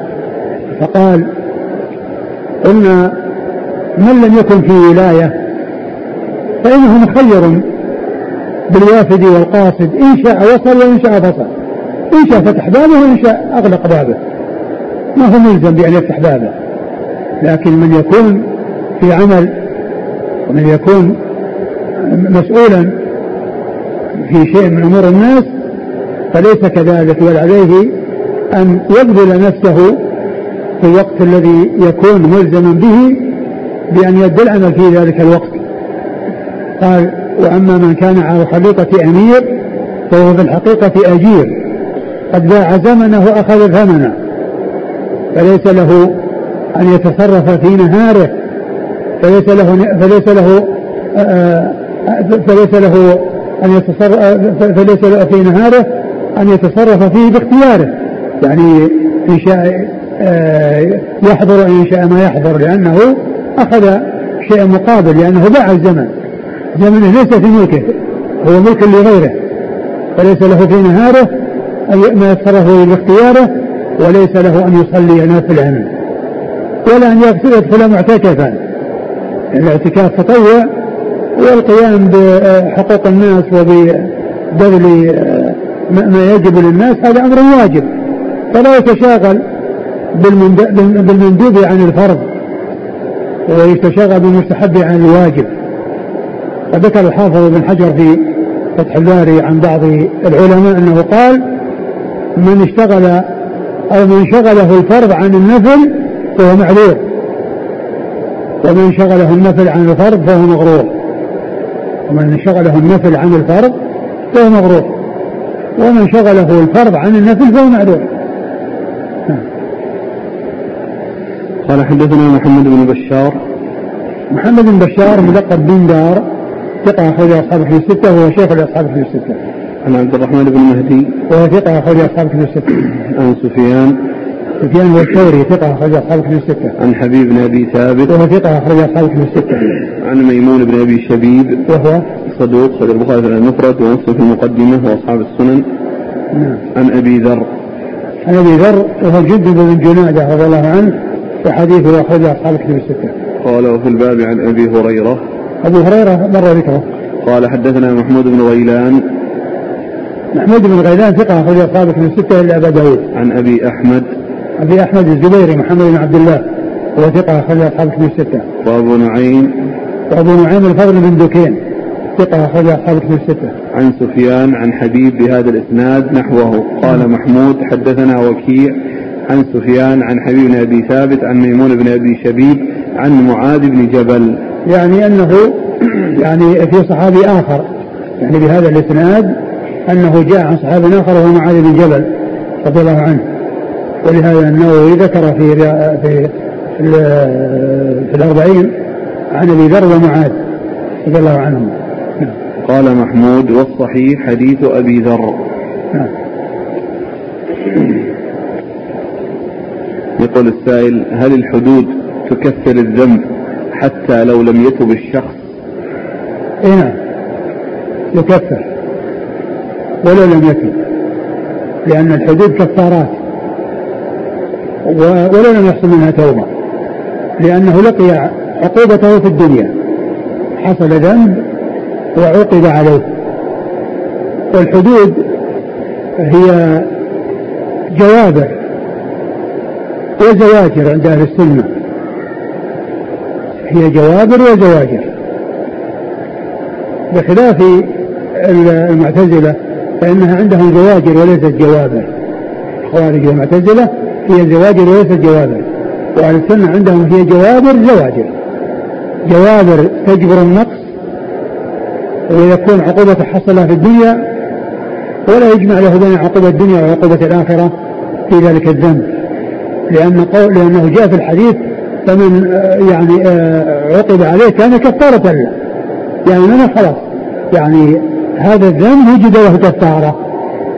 فقال قلنا من لم يكن في ولاية فإنه مخير بالوافد والقاصد إن شاء وصل وإن شاء فصل إن شاء فتح بابه وإن شاء أغلق بابه. ما هو ملزم بأن يفتح بابه؟ لكن من يكون في عمل ومن يكون مسؤولا في شيء من أمور الناس فليس كذلك بل عليه أن يبذل نفسه في الوقت الذي يكون ملزما به بأن يد العمل في ذلك الوقت. قال وأما من كان على خليقة أمير فهو في الحقيقة أجير قد باع زمنه وأخذ ثمنه فليس له أن يتصرف في نهاره فليس له فليس له آه، آه، فليس له أن يتصرف فليس له في نهاره أن يتصرف فيه باختياره. يعني إن شاء آه، يحضر إن شاء ما يحضر لأنه أخذ شيء مقابل لأنه باع الزمن. زمنه ليس في ملكه هو ملك لغيره. فليس له في نهاره ما يتصرف باختياره وليس له أن يصلي نافلا ولا أن يدخل معتكفا. الاعتكاف تطوع والقيام بحقوق الناس وببذل ما يجب للناس هذا أمر واجب. فلا يتشاغل بالمندوب عن الفرض ويتشاغل بالمستحب عن الواجب. وذكر الحافظ ابن حجر في فتح الباري عن بعض العلماء أنه قال من اشتغل أو من شغله الفرض عن النفل فهو معذور ومن شغله النفل عن الفرض فهو مغرور ومن شغله النفل عن الفرض فهو مغرور. ومن شغله الفرض عن النفل فهو معذور قال حدثنا محمد بن بشار محمد بن بشار ملقب بن دار ثقة أخرج أصحاب في الستة وهو شيخ لأصحاب في الستة. عن عبد الرحمن بن مهدي وهو ثقة أخرج أصحاب في الستة. عن سفيان سفيان والثوري ثقة أخرج أصحاب في الستة. عن حبيب بن أبي ثابت وهو ثقة أخرج أصحاب في الستة. عن ميمون بن أبي شبيب وهو صدوق خرج البخاري في المفرد ومسلم في المقدمة وأصحاب السنن. نعم. عن أبي ذر عن أبي ذر وهو جد بن جنادة رضي الله عنه وحديثه أخرج أصحاب الكتب الستة. قال وفي الباب عن أبي هريرة أبو هريرة مر ذكره. قال حدثنا محمود بن غيلان محمود بن غيلان ثقة أخرج أصحاب الكتب الستة إلا أبا داود. عن أبي أحمد أبي أحمد الزبيري محمد بن عبد الله هو ثقة أخرج أصحاب الكتب الستة. وأبو نعيم وأبو نعيم الفضل بن دكين ثقة أخرج أصحاب الكتب الستة. عن سفيان عن حبيب بهذا الإسناد نحوه قال محمود حدثنا وكيع عن سفيان عن حبيب بن أبي ثابت عن ميمون بن أبي شبيب عن معاذ بن جبل يعني أنه يعني في صحابي آخر يعني بهذا الإسناد أنه جاء عن صحابي آخر وهو معاذ بن جبل رضي الله عنه ولهذا النووي ذكر في في في الأربعين عن أبي ذر ومعاذ رضي الله عنهم. نعم. قال محمود والصحيح حديث أبي ذر. نعم. يقول السائل هل الحدود تكفر الذنب حتى لو لم يتب الشخص؟ اي نعم. يكفر ولو لم يتب لأن الحدود كفارات. ولو لم يحصل منها توبة. لأنه لقي عقوبته في الدنيا. حصل ذنب وعوقب عليه. والحدود هي جوابر وزواجر عند أهل السنة. هي جوابر وزواجر. بخلاف المعتزلة فإنها عندهم زواجر وليست جوابر الخوارج والمعتزلة هي زواجر وليست جوابر. وأهل السنة عندهم هي جوابر زواجر. جوابر تجبر النقص ويكون عقوبة حصلها في الدنيا ولا يجمع له بين عقوبة الدنيا وعقوبة الآخرة في ذلك الذنب. لأن قول لأنه جاء في الحديث فمن آه، يعني آه، عقب عليه كان كفارة له. يعني من خلاص. يعني هذا الذنب وجد له كفارة.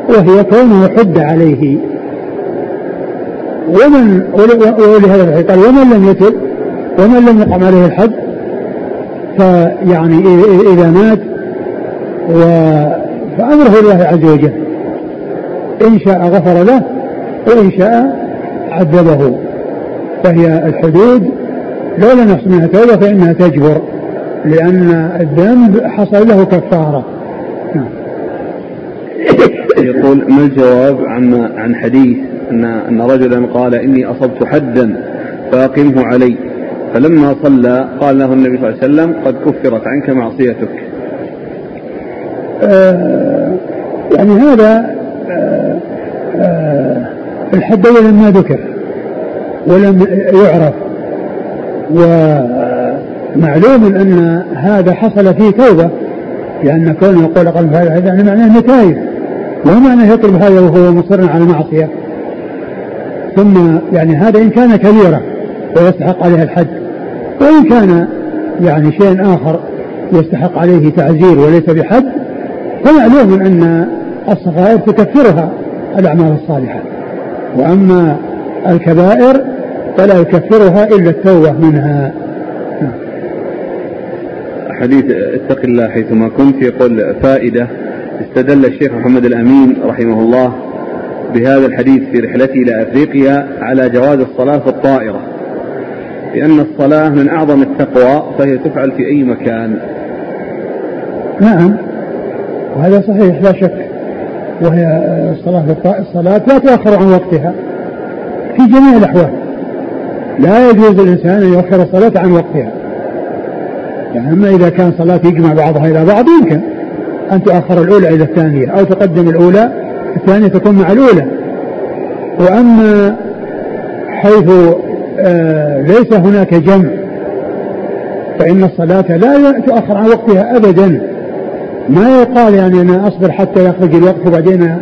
وهي كونه حد عليه. ومن ولهذا قال ومن لم يتب ومن لم يقم عليه الحد فيعني إذا مات و فأمره الله عز وجل. إن شاء غفر له وإن شاء عذبه. فهي الحدود. لو لم يحصل منها توبة فإنها تجبر لأن الذنب حصل له كفارة. نعم. يقول ما الجواب عن عن حديث أن أن رجلا قال إني أصبت حدا فأقمه علي. فلما صلى قال له النبي صلى الله عليه وسلم قد كفرت عنك معصيتك. آه يعني هذا آه آه الحد ما ذكر ولم يعرف. ومعلوم أن هذا حصل فيه توبة لأن كونه يقول قلب هذا يعني معناه تايب. وما معناه يطلب هذا وهو مصر على المعصيه ثم يعني هذا إن كان كبيرا ويستحق عليها الحد وإن كان يعني شيء آخر يستحق عليه تعزير وليس بحد فمعلوم أن الصغائر تكفرها الأعمال الصالحة. وأما الكبائر فلا يكفرها إلا التوبة منها. حديث اتق الله حيثما كنت يقول فائدة استدل الشيخ محمد الأمين رحمه الله بهذا الحديث في رحلته إلى أفريقيا على جواز الصلاة في الطائرة. لأن الصلاة من أعظم التقوى فهي تفعل في أي مكان. نعم. وهذا صحيح لا شك. وهي الصلاة الصلاة لا تؤخر عن وقتها. في جميع الأحوال. لا يجوز الإنسان أن يؤخر الصلاة عن وقتها. يعني أما إذا كان صلاة يجمع بعضها إلى بعض يمكن أن تؤخر الأولى إلى الثانية أو تقدم الأولى الثانية تكون مع الأولى. وأما حيث آه ليس هناك جمع فإن الصلاة لا تؤخر عن وقتها أبدا. ما يقال يعني أنا أصبر حتى يخرج الوقت وبعدين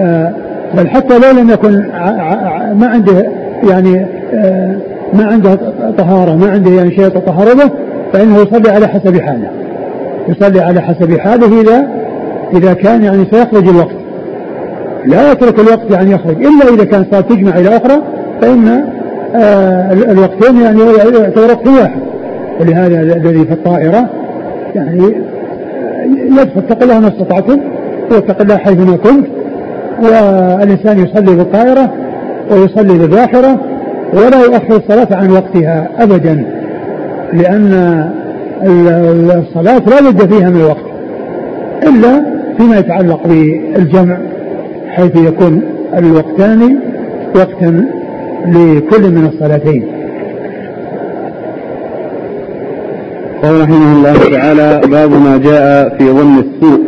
آه بل حتى لو لم يكن ما عنده يعني آه ما عنده طهارة ما عنده يعني شيء يتطهر به فإنه يصلي على حسب حاله. يصلي على حسب حاله إذا إذا كان يعني سيخرج الوقت. لا يترك الوقت يعني يخرج. إلا إذا كان صار تجمع إلى أخرى فإن آه الوقتين يعني يعتبر وقت واحد. ولهذا الذي في الطائرة يعني يدخل اتق الله ما استطعتم واتق الله حيثما كنت. والإنسان يصلي بالطائرة ويصلي بالباحرة ولا يؤخر الصلاة عن وقتها أبدا لأن الصلاة لا بد فيها من الوقت إلا فيما يتعلق بالجمع. حيث يكون الوقتان وقتا لكل من الصلاتين. قال رحمه الله تعالى باب ما جاء في ظن السوء.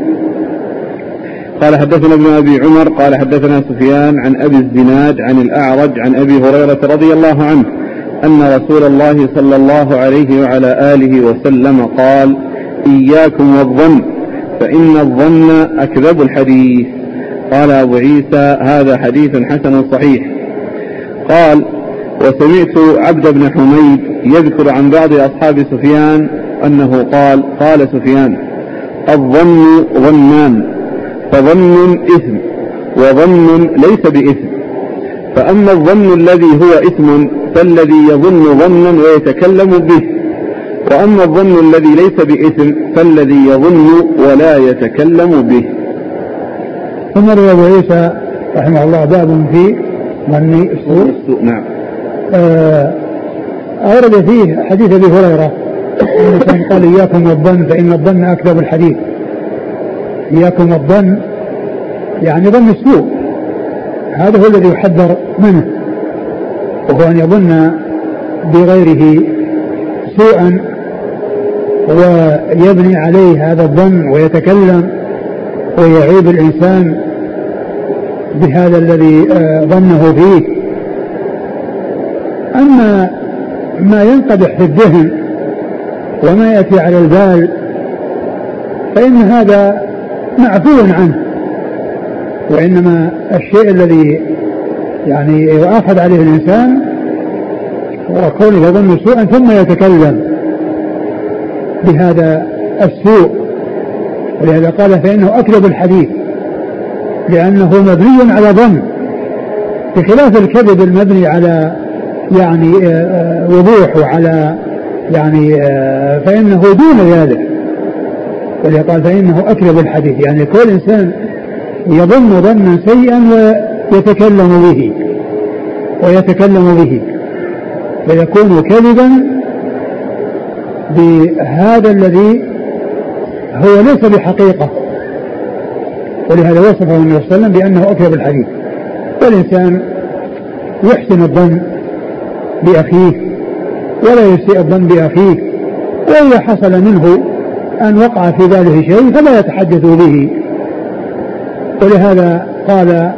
قال حدثنا ابن أبي عمر قال حدثنا سفيان عن أبي الزناد عن الأعرج عن أبي هريرة رضي الله عنه أن رسول الله صلى الله عليه وعلى آله وسلم قال إياكم والظن فإن الظن أكذب الحديث. قال أبو عيسى هذا حديث حسن صحيح. قال وسمعت عبد بن حميد يذكر عن بعض أصحاب سفيان أنه قال قال سفيان الظن ظنان فظن إثم وظن ليس بإثم. فأما الظن الذي هو إثم فالذي يظن ظنا ويتكلم به. وأما الظن الذي ليس بإثم فالذي يظن ولا يتكلم به. ثم روى عيسى رحمه الله باب في ظن السوء نعم. آه أورد فيه حديث أبي هريرة قال إياكم والظن فإن الظن أكذب الحديث. إياكم والظن يعني ظن السوء. هذا هو الذي يحذر منه وهو أن يظن بغيره سوءا ويبني عليه هذا الظن ويتكلم ويعيب الإنسان بهذا الذي ظنه فيه. أما ما ينقدح في الذهن وما يأتي على البال فإن هذا معفو عنه. وإنما الشيء الذي يعني يؤاخذ عليه الإنسان هو يظن سوءا ثم يتكلم بهذا السوء. ولهذا قال فإنه أكذب الحديث. لأنه مبني على ظن. بخلاف الكذب المبني على يعني وضوح وعلى يعني فإنه دون ذلك. ولهذا قال فإنه أكذب الحديث. يعني كل إنسان يظن ظنا سيئا ويتكلم به ويتكلم به فيكون كذبا بهذا الذي هو ليس بحقيقة. ولهذا وصفه النبي صلى الله عليه وسلم بأنه أكذب الحديث. والإنسان يحسن الظن بأخيه ولا يسيء الظن بأخيه وإذا حصل منه أن وقع في باله شيء فلا يتحدث به. ولهذا قال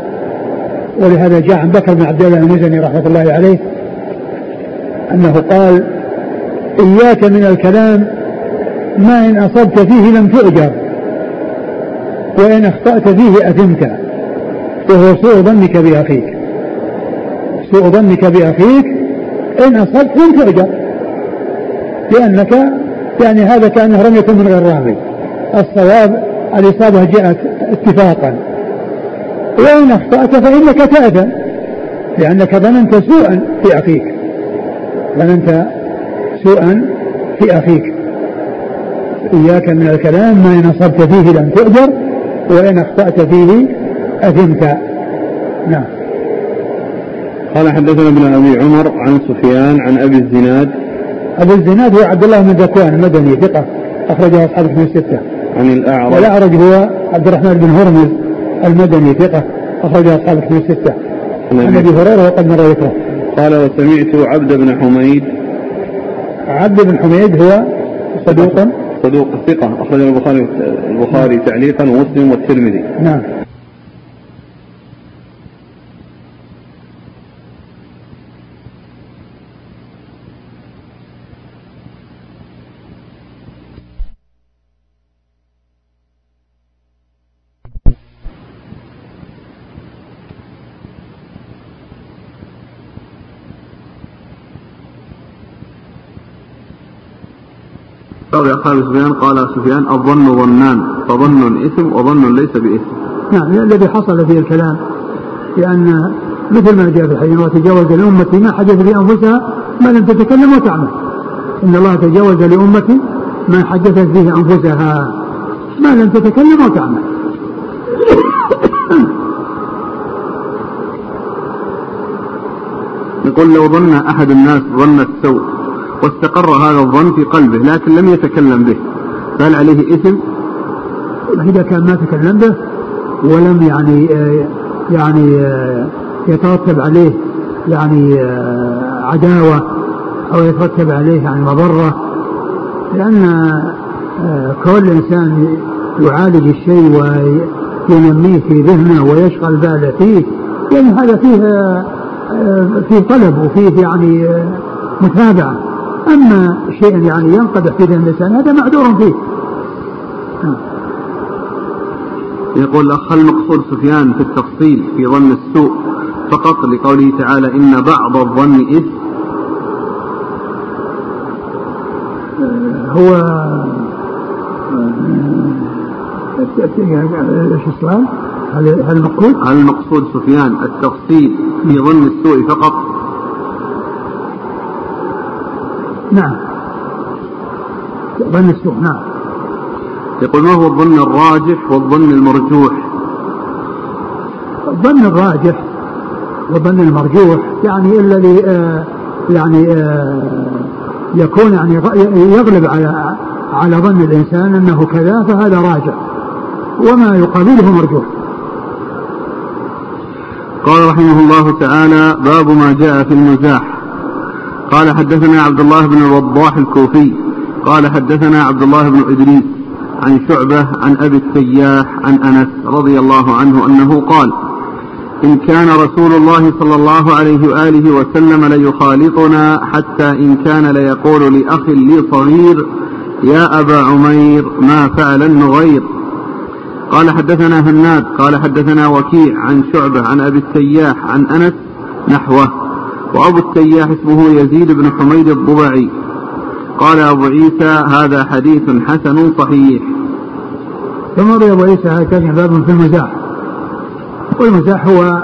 ولهذا جاء عن بكر بن عبد الله المزني رحمة الله عليه أنه قال إياك من الكلام ما إن أصبت فيه لم تؤجر. وإن أخطأت فيه أثمت وهو سوء ظنك بأخيك. سوء ظنك بأخيك. إن أصبت لم تؤجر لأنك يعني هذا كأنه رمية من غير رامي الصواب الإصابة جاءت اتفاقا. وإن أخطأت فإنك تأثم لأنك ظننت سوءا في أخيك. ظننت سوءا في أخيك. إياك من الكلام ما إن أصبت فيه لم تؤجر. وإن أخطأت فيه أثمت. نعم. قال حدثنا ابن أبي عمر عن سفيان عن أبي الزناد. أبو الزناد هو عبد الله بن ذكوان المدني ثقة أخرجه أصحاب من الستة. عن الأعرج. والأعرج هو عبد الرحمن بن هرمز المدني ثقة أخرجه أصحاب من الستة. عن أبي هريرة وقد مر ذكره. قال وسمعت عبد بن حميد. عبد بن حميد هو صدوق. صدوق ثقة أخرجه البخاري البخاري تعليقا ومسلم والترمذي. نعم. روي أصحاب سفيان قال سفيان الظن ظنان فظن إثم وظن ليس بإثم. نعم الذي حصل فيه الكلام لأن مثل ما جاء في الحديث وتجاوز لأمتي ما حدث لأنفسها ما لم تتكلم وتعمل. إن الله تجاوز لأمتي ما حدثت فيه أنفسها ما لم تتكلم وتعمل. يقول لو ظن أحد الناس ظن السوء واستقر هذا الظن في قلبه لكن لم يتكلم به فهل عليه إثم؟ إذا كان ما تكلم به ولم يعني آه، يعني آه، يترتب عليه يعني آه، عداوة أو يترتب عليه يعني مضرة لأن كل إنسان يعالج الشيء وينميه في ذهنه ويشغل باله فيه يعني هذا فيه فيه طلب وفيه يعني متابعة أما شيء يعني ينقدح في ذهن الإنسان هذا معذور فيه يقول الأخ هل مقصود سفيان في التفصيل في ظن السوء فقط لقوله تعالى إن بعض الظن إثم هو إيش السؤال؟ هل هل المقصود؟ هل المقصود سفيان التفصيل في ظن السوء فقط نعم. ظن السوء نعم. يقول ما هو الظن الراجح والظن المرجوح. الظن الراجح والظن المرجوح يعني الذي آه يعني آه يكون يعني يغلب على على ظن الإنسان أنه كذا فهذا راجح وما يقابله مرجوح. قال رحمه الله تعالى باب ما جاء في المزاح قال حدثنا عبد الله بن الوضاح الكوفي قال حدثنا عبد الله بن إدريس عن شعبة عن أبي السياح عن أنس رضي الله عنه أنه قال إن كان رسول الله صلى الله عليه وآله وسلم ليخالطنا حتى إن كان ليقول لأخ لي صغير يا أبا عمير ما فعل النغير. قال حدثنا هناد قال حدثنا وكيع عن شعبة عن أبي السياح عن أنس نحوه. وأبو التياح اسمه يزيد بن حميد الضبعي. قال أبو عيسى هذا حديث حسن صحيح. ثم روي أبو عيسى هكذا باب في المزاح. والمزاح هو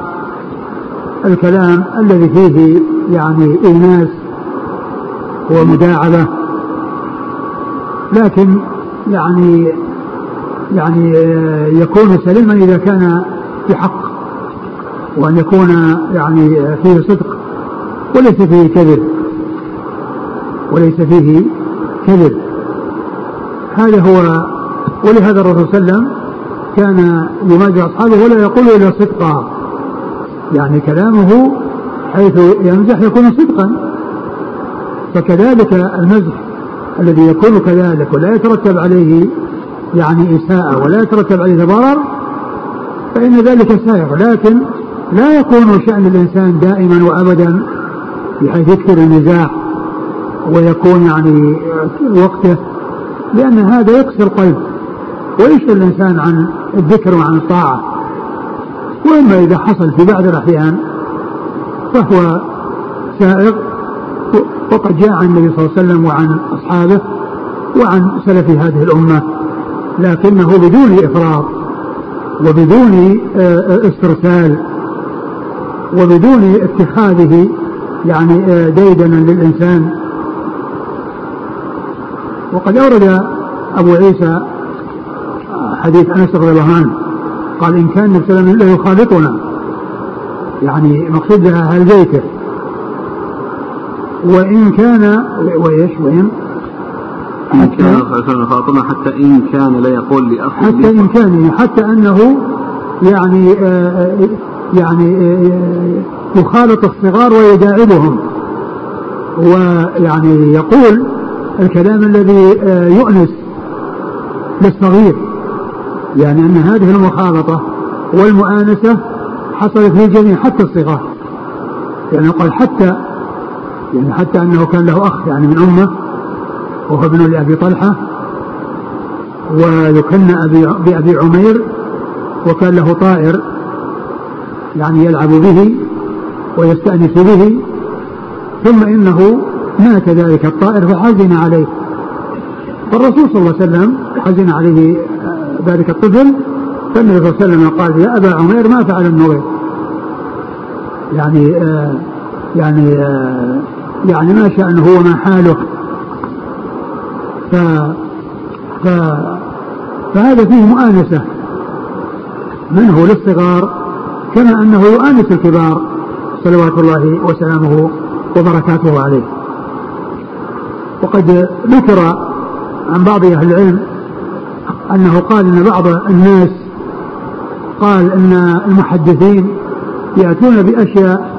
الكلام الذي فيه يعني إيناس ومداعبة. لكن يعني يعني يكون سليما إذا كان بحق وأن يكون يعني فيه صدق. وليس فيه كذب. وليس فيه كذب. هذا هو ولهذا الرسول صلى الله عليه وسلم كان يماجع أصحابه ولا يقول إلا صدقا. يعني كلامه حيث يمزح يكون صدقا. فكذلك المزح الذي يكون كذلك ولا يترتب عليه يعني إساءة ولا يترتب عليه ضرر فإن ذلك سائغ. لكن لا يكون شأن الإنسان دائما وأبدا بحيث يكثر المزاح ويكون يعني وقته لأن هذا يكسر القلب. ويشغل الإنسان عن الذكر وعن الطاعة. وإما إذا حصل في بعض الأحيان فهو سائغ وقد جاء عن النبي صلى الله عليه وسلم وعن أصحابه وعن سلف هذه الأمة لكنه بدون إفراط وبدون آه، آه، استرسال وبدون اتخاذه يعني آه، ديدنا للإنسان. وقد أورد أبو عيسى حديث أنس رضي الله عنه قال إن كان النبي صلى الله عليه وسلم يخالطنا يعني مقصود أهل بيته. وإن كان وإيش؟ وإن إن كان حتى إن كان لا يقول لأخ حتى إن كان حتى أنه يعني آه يعني آه يخالط الصغار ويداعبهم. ويعني يقول الكلام الذي آه يؤنس للصغير. يعني أن هذه المخالطة والمؤانسة حصلت للجميع حتى الصغار. يعني قال حتى يعني حتى أنه كان له أخ يعني من أمه وهو ابن لأبي طلحة ويكن أبي بأبي عمير وكان له طائر يعني يلعب به ويستأنس به ثم إنه مات ذلك الطائر فحزن عليه. فالرسول صلى الله عليه وسلم حزن عليه ذلك الطفل. فالنبي صلى الله عليه وسلم قال يا أبا عمير ما فعل النغير يعني آه يعني آه يعني ما شأنه وما حاله. ف ف فهذا فيه مؤانسة. منه للصغار؟ كما أنه يؤانس الكبار. صلوات الله وسلامه وبركاته عليه. وقد ذكر عن بعض أهل العلم أنه قال أن بعض الناس قال أن المحدثين يأتون بأشياء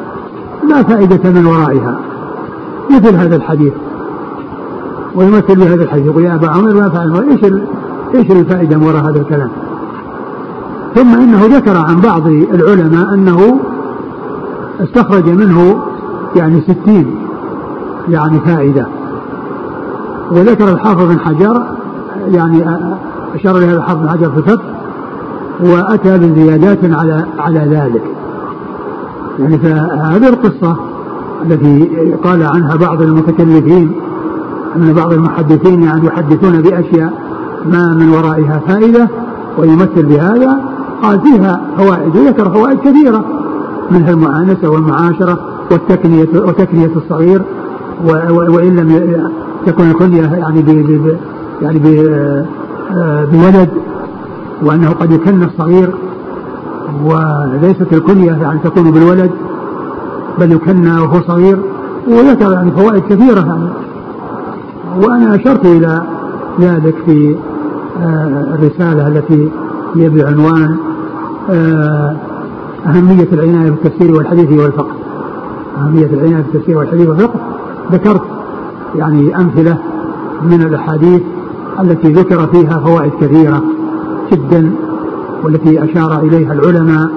لا فائدة من ورائها مثل هذا الحديث ويمثل بهذا الحديث يقول يا أبا عمر ما فعل إيش إيش الفائدة من وراء هذا الكلام؟ ثم إنه ذكر عن بعض العلماء أنه استخرج منه يعني ستين يعني فائدة. وذكر الحافظ بن حجر يعني أشار لهذا الحافظ بن حجر في الفتح وأتى بزيادات على على ذلك. يعني فهذه القصة التي قال عنها بعض المتكلفين أن بعض المحدثين يعني يحدثون بأشياء ما من ورائها فائدة ويمثل بهذا قال فيها فوائد وذكر فوائد كثيرة. منها المعانسة والمعاشرة والتكنية وتكنية الصغير وإن لم تكن الكنية يعني ب يعني بولد وأنه قد يكن الصغير وليست الكنية يعني تكون بالولد بل يكنى وهو صغير وذكر يعني فوائد كثيرة يعني. وأنا أشرت إلى ذلك في الرسالة التي هي بعنوان أهمية العناية بالتفسير والحديث والفقه. أهمية العناية بالتفسير والحديث والفقه. ذكرت يعني أمثلة من الأحاديث التي ذكر فيها فوائد كثيرة جدا والتي أشار إليها العلماء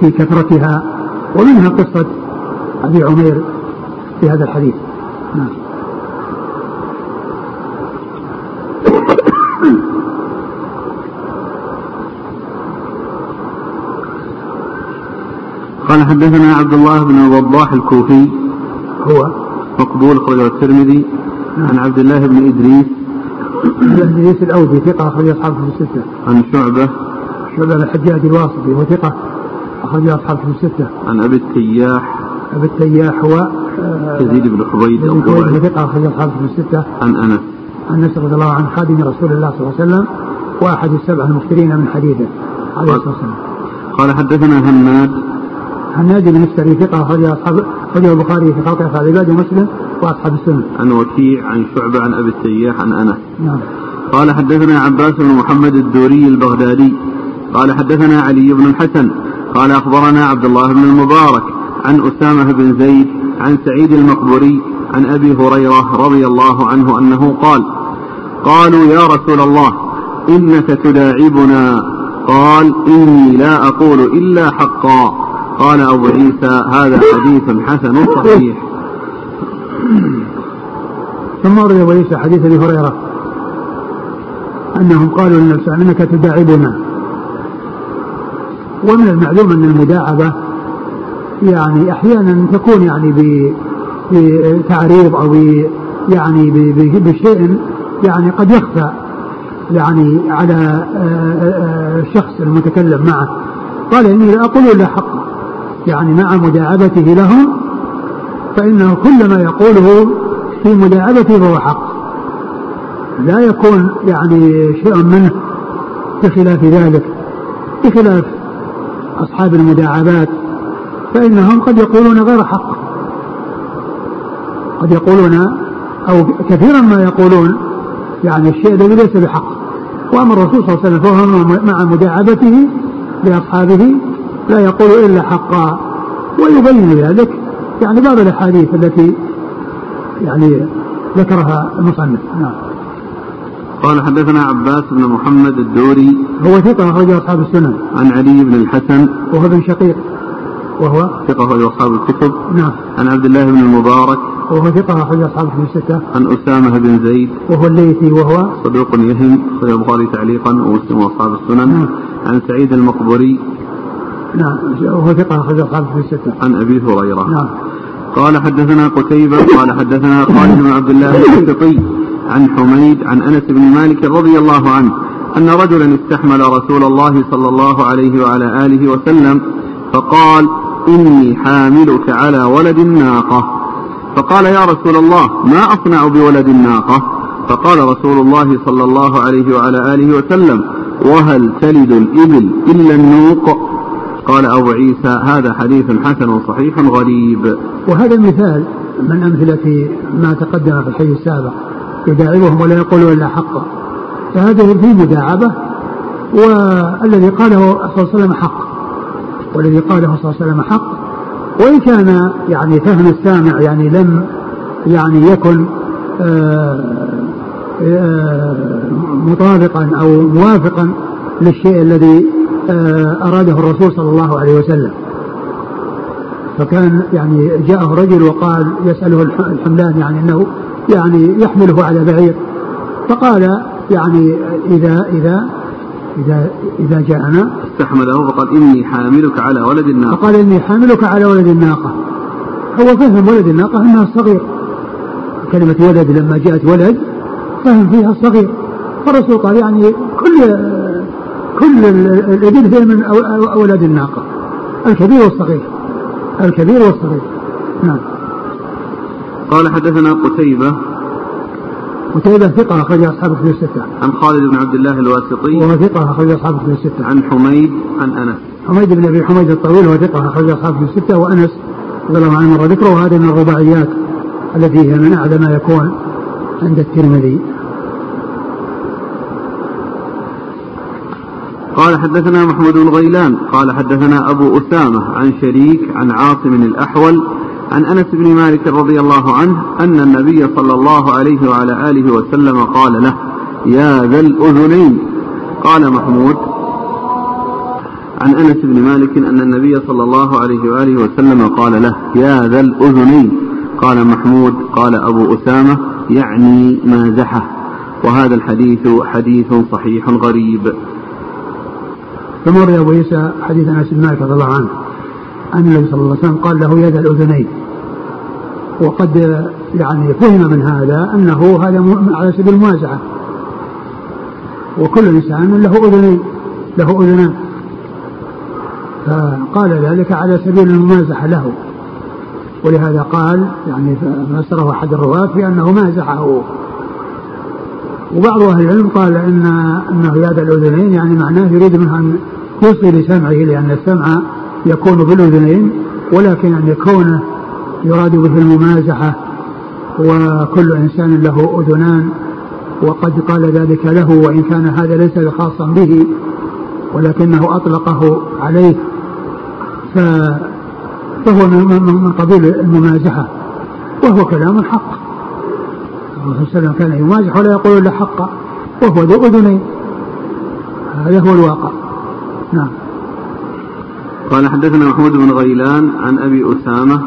في كثرتها ومنها قصة أبي عمير في هذا الحديث. نعم. قال حدثنا عبد الله بن الوضاح الكوفي. هو؟ مقبول أخرجه الترمذي. عن عبد الله بن إدريس. إدريس الأودي ثقة أخرج أصحابه في الستة. عن شعبة. شعبة الحجاج الواسطي هو ثقة أخرج أصحابه في الستة. عن أبي التياح. أبي التياح هو يزيد بن حبيب بن حبيب ثقة أخرج أصحابه في الستة. عن أنس. عن أنس رضي الله عنه خادم رسول الله صلى الله عليه وسلم وأحد السبع المكثرين من حديثه عليه الصلاة والسلام. قال حدثنا هناد. هناد بن السري ثقة أخرج أصحاب أخرجه البخاري في خلق أفعال العباد ومسلم وأصحاب السنة. عن وكيع عن شعبة عن أبي التياح عن أنس. نعم. قال حدثنا عباس بن محمد الدوري البغدادي قال حدثنا علي بن الحسن قال أخبرنا عبد الله بن المبارك عن أسامة بن زيد عن سعيد المقبوري عن أبي هريرة رضي الله عنه أنه قال قالوا يا رسول الله إنك تداعبنا قال إني لا أقول إلا حقا قال أبو عيسى هذا حديث حسن صحيح. ثم ورد أبو عيسى حديث أبي هريرة أنهم قالوا للنبي إنك تداعبنا. ومن المعلوم أن المداعبة يعني أحيانا تكون يعني بتعريض أو يعني بشيء يعني قد يخفى يعني على الشخص المتكلم معه. قال إني لا أقول إلا حقا يعني مع مداعبته لهم فإنه كل ما يقوله في مداعبته فهو حق. لا يكون يعني شيء منه بخلاف ذلك بخلاف أصحاب المداعبات فإنهم قد يقولون غير حق. قد يقولون أو كثيرا ما يقولون يعني الشيء الذي ليس بحق. وأما الرسول صلى الله عليه وسلم فهو مع مداعبته لأصحابه لا يقول إلا حقا. ويبين ذلك يعني بعض الأحاديث التي يعني ذكرها المصنف. نعم. قال حدثنا عباس بن محمد الدوري. هو ثقة أخرج أصحاب السنن. عن علي بن الحسن. وهو ابن شقيق. وهو؟ ثقة أخرج أصحاب الكتب. نعم. عن عبد الله بن المبارك. وهو ثقة أخرج أصحاب الكتب الستة. عن أسامة بن زيد. وهو الليثي. وهو؟ صدوق يهم. أخرج البخاري تعليقا ومسلم وأصحاب السنن. نعم. عن سعيد المقبري. نعم. وهو ثقة أخرج أصحاب الكتب الستة. عن أبي هريرة. نعم. قال حدثنا قتيبة قال حدثنا خالد بن عبد الله الواسطي عن حميد عن أنس بن مالك رضي الله عنه أن رجلا استحمل رسول الله صلى الله عليه وعلى آله وسلم فقال إني حاملك على ولد الناقة. فقال يا رسول الله ما أصنع بولد الناقة؟ فقال رسول الله صلى الله عليه وعلى آله وسلم وهل تلد الإبل إلا النوق؟ قال أبو عيسى هذا حديث حسن صحيح غريب. وهذا المثال من أمثلة ما تقدم في الحديث السابق يداعبهم ولا يقولون إلا حقا فهذه في مداعبة والذي قاله صلى الله عليه وسلم حق. والذي قاله صلى الله عليه وسلم حق. وإن كان يعني فهم السامع يعني لم يعني يكن آه، آه، مطابقا أو موافقا للشيء الذي أراده الرسول صلى الله عليه وسلم. فكان يعني جاءه رجل وقال يسأله الحملان يعني أنه يعني يحمله على بعير. فقال يعني إذا إذا إذا إذا جاءنا. استحمله فقال إني حاملك على ولد الناقة. فقال إني حاملك على ولد الناقة. هو فهم ولد الناقة أنها الصغير كلمة ولد لما جاءت ولد فهم فيها الصغير فالرسول قال يعني كل كل الإبل هي من أولاد الناقة الكبير والصغير الكبير والصغير نعم قال حدثنا قتيبة قتيبة ثقة أخرج أصحاب الكتب الستة. عن خالد بن عبد الله الواسطي. وهو ثقة أخرج أصحاب الكتب الستة. عن حميد عن أنس. حميد بن أبي حميد الطويل وهو ثقة أخرج أصحاب الكتب الستة وأنس رضي الله عنه مر ذكره وهذه من الرباعيات التي هي من أعلى ما يكون عند الترمذي. قال حدثنا محمود بن غيلان قال حدثنا أبو أسامة عن شريك عن عاصم الأحول عن أنس بن مالك رضي الله عنه أن النبي صلى الله عليه وعلى آله وسلم قال له يا ذا الأذنين. قال محمود عن أنس بن مالك أن النبي صلى الله عليه وآله وسلم قال له يا ذا الأذنين. قال محمود قال أبو أسامة يعني مازحه وهذا الحديث حديث صحيح غريب. ثم روي أبو عيسى حديث أنس بن مالك رضي الله عنه أن النبي صلى الله عليه وسلم قال له يد الأذنين. وقد يعني فهم من هذا أنه هذا على سبيل الموازعة. وكل إنسان له أذنين له أذنان. فقال ذلك على سبيل الممازحة له. ولهذا قال يعني فسره أحد الرواة بأنه مازحه. وبعض أهل العلم قال إن أنه يد الأذنين يعني معناه يريد منها أن يوصي لسمعه لأن السمع يكون بالأذنين ولكن أن يكون يراد به الممازحة وكل إنسان له أذنان وقد قال ذلك له وإن كان هذا ليس خاصا به ولكنه أطلقه عليه فهو من قبيل الممازحة وهو كلام حق الرسول صلى الله عليه وسلم كان يمازح ولا يقول إلا حقا وهو ذو أذنين. هذا هو الواقع. نعم. قال حدثنا محمود بن غيلان عن أبي أسامة.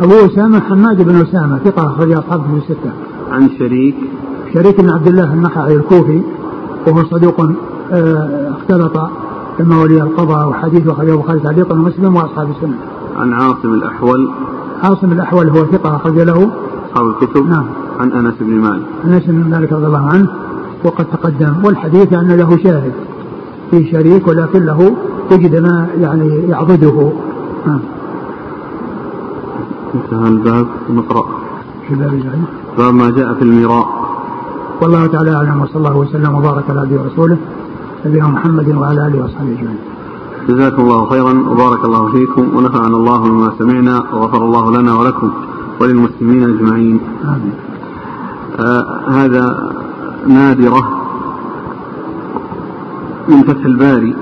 أبو أسامة حماد بن أسامة ثقة أخرج اصحابه في الستة. عن شريك. شريك بن عبد الله النخعي الكوفي وهو صدوق آه، اختلط ولي القضاء وحديث أخرجه البخاري تعليقا ومسلم وأصحاب السنة. عن عاصم الأحول. عاصم الأحول هو ثقة أخرج له. أصحاب الكتب. نعم. عن أنس بن مالك أنس بن مالك رضي الله عنه وقد تقدم والحديث أن له شاهد في شريك ولكن له وجد ما يعني يعضده نعم انتهى الباب نقرأ في الباب باب ما جاء في المراء والله تعالى أعلم وصلى الله وسلم وبارك على عبده ورسوله نبينا محمد وعلى آله وصحبه أجمعين. جزاكم الله خيرا وبارك الله فيكم ونفعنا الله بما سمعنا وغفر الله لنا ولكم وللمسلمين أجمعين. آمين. هذا نادرة. من فتح الباري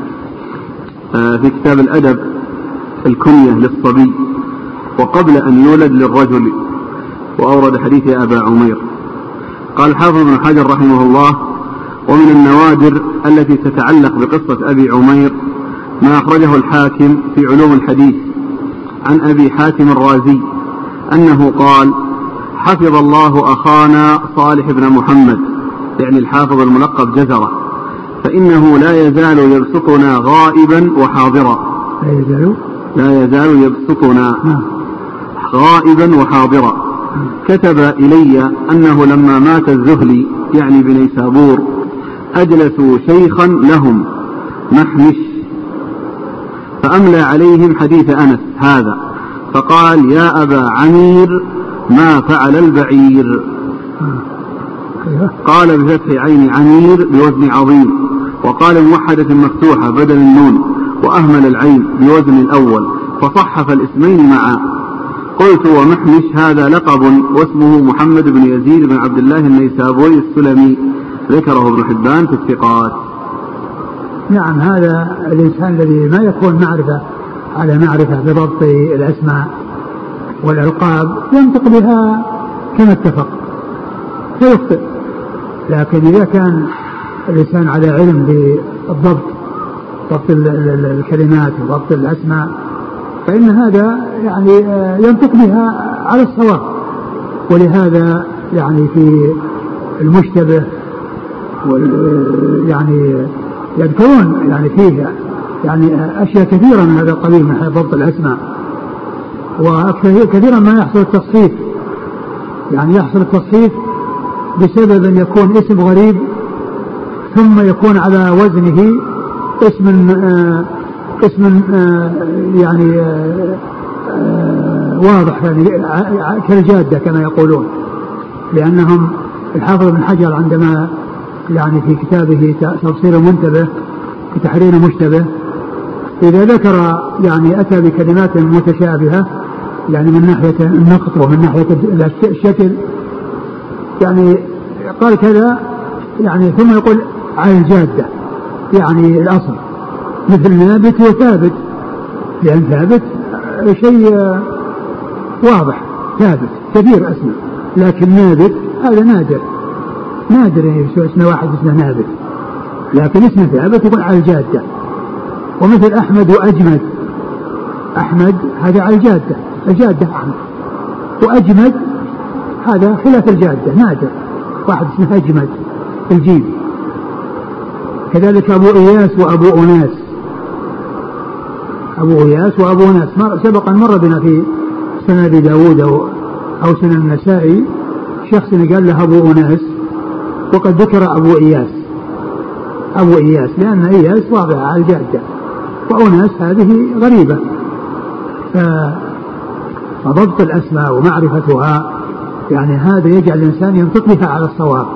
آه في كتاب الأدب الكنية للصبي وقبل أن يولد للرجل وأورد حديث أبا عمير. قال حافظ بن حجر رحمه الله ومن النوادر التي تتعلق بقصة أبي عمير ما أخرجه الحاكم في علوم الحديث عن أبي حاتم الرازي أنه قال حفظ الله أخانا صالح بن محمد يعني الحافظ الملقب جزرة فإنه لا يزال يبسطنا غائبا وحاضرا. لا يزال؟ لا يزال يبسطنا غائبا وحاضرا. كتب إلي أنه لما مات الزهلي يعني بنيسابور أجلسوا شيخا لهم محمش فأملى عليهم حديث أنس هذا فقال يا أبا عمير ما فعل البعير. قال بفتح عين عمير بوزن عظيم. وقال موحدة مفتوحة بدل النون وأهمل العين بوزن الأول فصحف الاسمين معا. قلت ومحمش هذا لقب؟ واسمه محمد بن يزيد بن عبد الله النيسابوري السلمي. ذكره ابن حبان في الثقات. نعم هذا الإنسان الذي ما يكون معرفة على معرفة بضبط الأسماء. والألقاب ينطق بها كما اتفق. فيخطئ لكن إذا كان الإنسان على علم بالضبط ضبط الكلمات وضبط الأسماء فإن هذا يعني ينطق بها على الصواب. ولهذا يعني في المشتبه يعني يذكرون يعني فيه يعني أشياء كثيرة من هذا القبيل من ضبط الأسماء. وكثيرا ما يحصل التصحيف. يعني يحصل التصحيف بسبب أن يكون اسم غريب ثم يكون على وزنه اسم آه اسم آه يعني آه واضح يعني كالجادة كما يقولون. لأنهم الحافظ بن حجر عندما يعني في كتابه تفسير المنتبه في تحرير المشتبه إذا ذكر يعني أتى بكلمات متشابهة يعني من ناحية النقط ومن ناحية الشكل. يعني قال كذا يعني ثم يقول على الجادة يعني الأصل. مثل نابت وثابت. لأن ثابت شيء واضح ثابت كبير اسمه لكن نابت هذا نادر. نادر يعني اسمه واحد اسمه نابت. لكن اسمه ثابت يقول على الجادة. ومثل أحمد وأجمد. أحمد هذا على الجادة. الجادة أحمد وأجمد هذا خلاف الجادة نادر. واحد اسمه أجمد الجيم كذلك أبو إياس وأبو أناس. أبو إياس وأبو أناس. سبق أن مر بنا في سنن أبي داود أو, أو سنن النسائي شخص قال له أبو أناس وقد ذكر أبو إياس. أبو إياس لأن إياس واضحة على الجادة. وأناس هذه غريبة. فضبط الأسماء ومعرفتها يعني هذا يجعل الإنسان ينطق بها على الصواب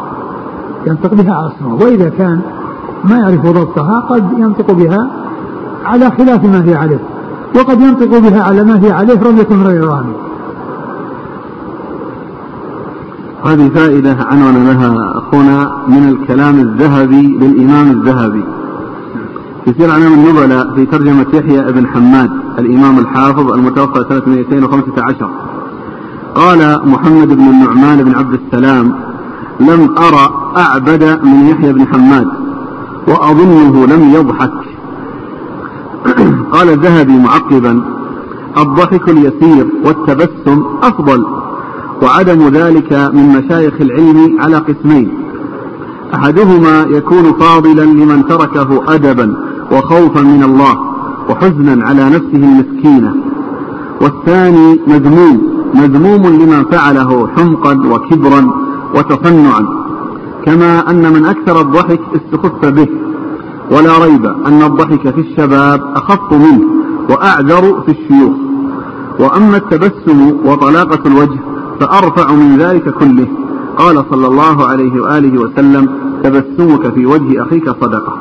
ينطق بها على الصواب. وإذا كان ما يعرف ضبطها قد ينطق بها على خلاف ما هي عليه وقد ينطق بها على ما هي عليه رمية غير رامي هذه فائدة عنون لها أخونا من الكلام الذهبي للإمام الذهبي. في سير علام النبلاء في ترجمة يحيى بن حماد الإمام الحافظ المتوفى سنة 215 قال محمد بن النعمان بن عبد السلام لم أرى أعبد من يحيى بن حماد وأظنه لم يضحك. قال الذهبي معقبا الضحك اليسير والتبسم أفضل وعدم ذلك من مشايخ العلم على قسمين. أحدهما يكون فاضلا لمن تركه أدبا وخوفا من الله وحزنا على نفسه المسكينة. والثاني مذموم مذموم لمن فعله حمقا وكبرا وتصنعا. كما أن من أكثر الضحك استخف به. ولا ريب أن الضحك في الشباب أخف منه وأعذر في الشيوخ. وأما التبسم وطلاقة الوجه فأرفع من ذلك كله. قال صلى الله عليه وآله وسلم تبسمك في وجه أخيك صدقة.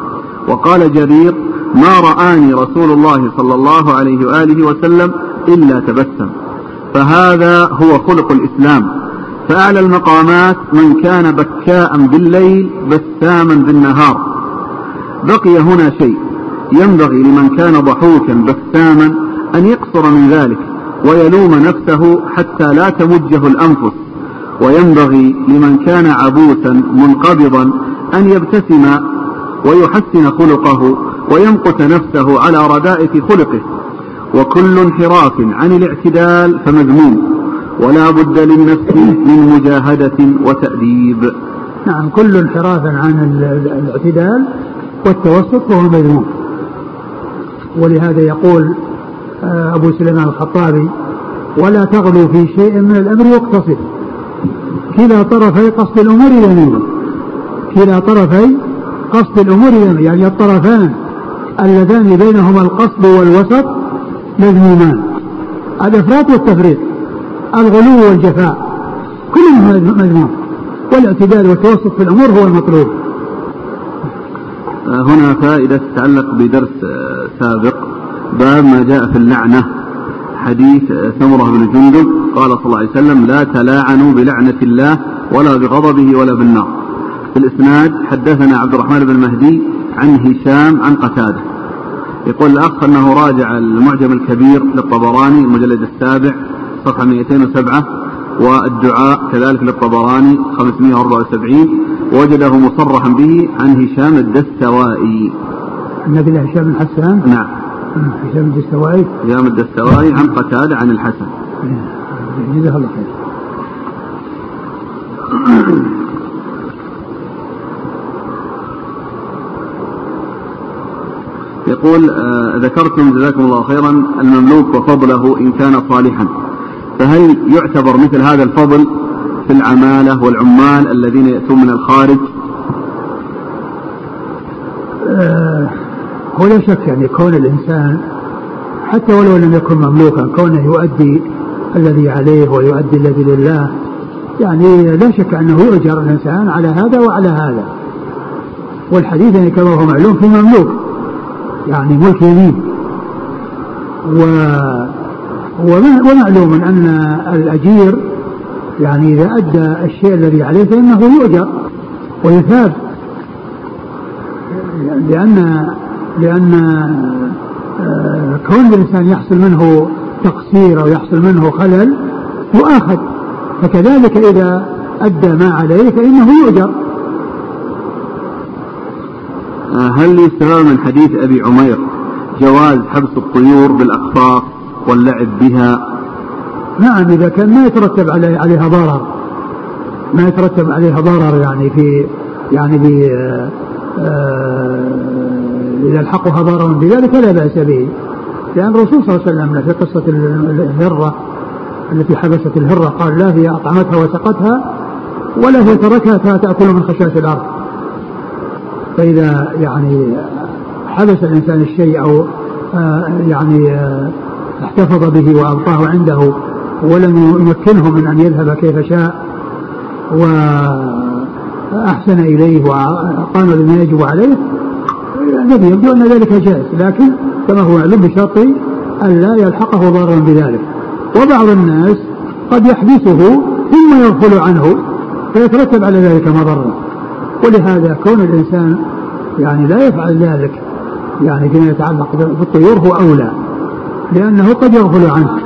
وقال جرير ما رآني رسول الله صلى الله عليه وآله وسلم إلا تبسم. فهذا هو خلق الإسلام. فأعلى المقامات من كان بكاء بالليل بساما بالنهار. بقي هنا شيء ينبغي لمن كان ضحوكا بساما أن يقصر من ذلك ويلوم نفسه حتى لا تمجه الأنفس. وينبغي لمن كان عبوسا منقبضا أن يبتسم ويحسن خلقه ويمقت نفسه على ردائف خلقه. وكل انحراف عن الاعتدال فمذموم ولا بد للنفس من مجاهدة وتأديب. نعم كل انحراف عن الاعتدال والتوسط فهو مذموم. ولهذا يقول آه، أبو سليمان الخطابي ولا تغلو في شيء من الأمر واقتصد كلا طرفي قصد الأمور يمين كلا طرفي قصد الأمور يمين يعني الطرفان اللذان بينهما القصد والوسط مذمومان. الإفراط والتفريط الغلو والجفاء كلهم مذموم. والاعتدال والتوسط في الأمور هو المطلوب. آه، هنا فائدة تتعلق بدرس آه، سابق. باب ما جاء في اللعنة. حديث سمرة بن جندب قال صلى الله عليه وسلم لا تلاعنوا بلعنة الله ولا بغضبه ولا بالنار. في الإسناد حدثنا عبد الرحمن بن مهدي عن هشام عن قتادة. يقول الأخ أنه راجع المعجم الكبير للطبراني المجلد السابع صفحة 207 والدعاء كذلك للطبراني 574 وجده مصرحا به عن هشام الدستوائي. النبي هشام بن حسان؟ نعم. هشام الدستوائي هشام الدستوائي عن قتادة عن الحسن. جزاه الله خير يقول آه ذكرتم جزاكم الله خيرا المملوك وفضله إن كان صالحا. فهل يعتبر مثل هذا الفضل في العمالة والعمال الذين يأتون من الخارج آه هو لا شك يعني كون الإنسان حتى ولو لم يكن مملوكا كونه يؤدي الذي عليه ويؤدي الذي لله يعني لا شك أنه يؤجر الإنسان على هذا وعلى هذا. والحديث يعني كما هو معلوم في مملوك يعني ملك يمين و ومعلوم أن الأجير يعني إذا أدى الشيء الذي عليه فإنه يؤجر ويثاب لأن لأن آه، كون الإنسان يحصل منه تقصير أو يحصل منه خلل يؤاخذ فكذلك إذا أدى ما عليه فإنه يؤجر. آه، هل يستفاد من حديث أبي عمير جواز حبس الطيور بالأقفاص واللعب بها؟ نعم إذا كان ما يترتب عليها ضرر. ما يترتب عليها ضرر يعني في يعني ب آه، إذا الحقها ضرر بذلك لا بأس به لأن الرسول صلى الله عليه وسلم في قصة الهرة التي حبست الهرة قال لا هي أطعمتها وسقتها ولا هي تركتها تأكل من خشاش الأرض. فإذا يعني حبس الإنسان الشيء أو آه، يعني آه، احتفظ به وأبقاه عنده ولم يمكنه من أن يذهب كيف شاء وأحسن إليه وقام بما يجب عليه الذي يبدو أن ذلك جائز لكن كما هو معلوم بشرط أن لا يلحقه ضرر بذلك. وبعض الناس قد يحبسه ثم يغفل عنه فيترتب على ذلك مضرة ولهذا كون الإنسان يعني لا يفعل ذلك يعني فيما يتعلق بالطيور هو أولى لأنه قد يغفل عنه.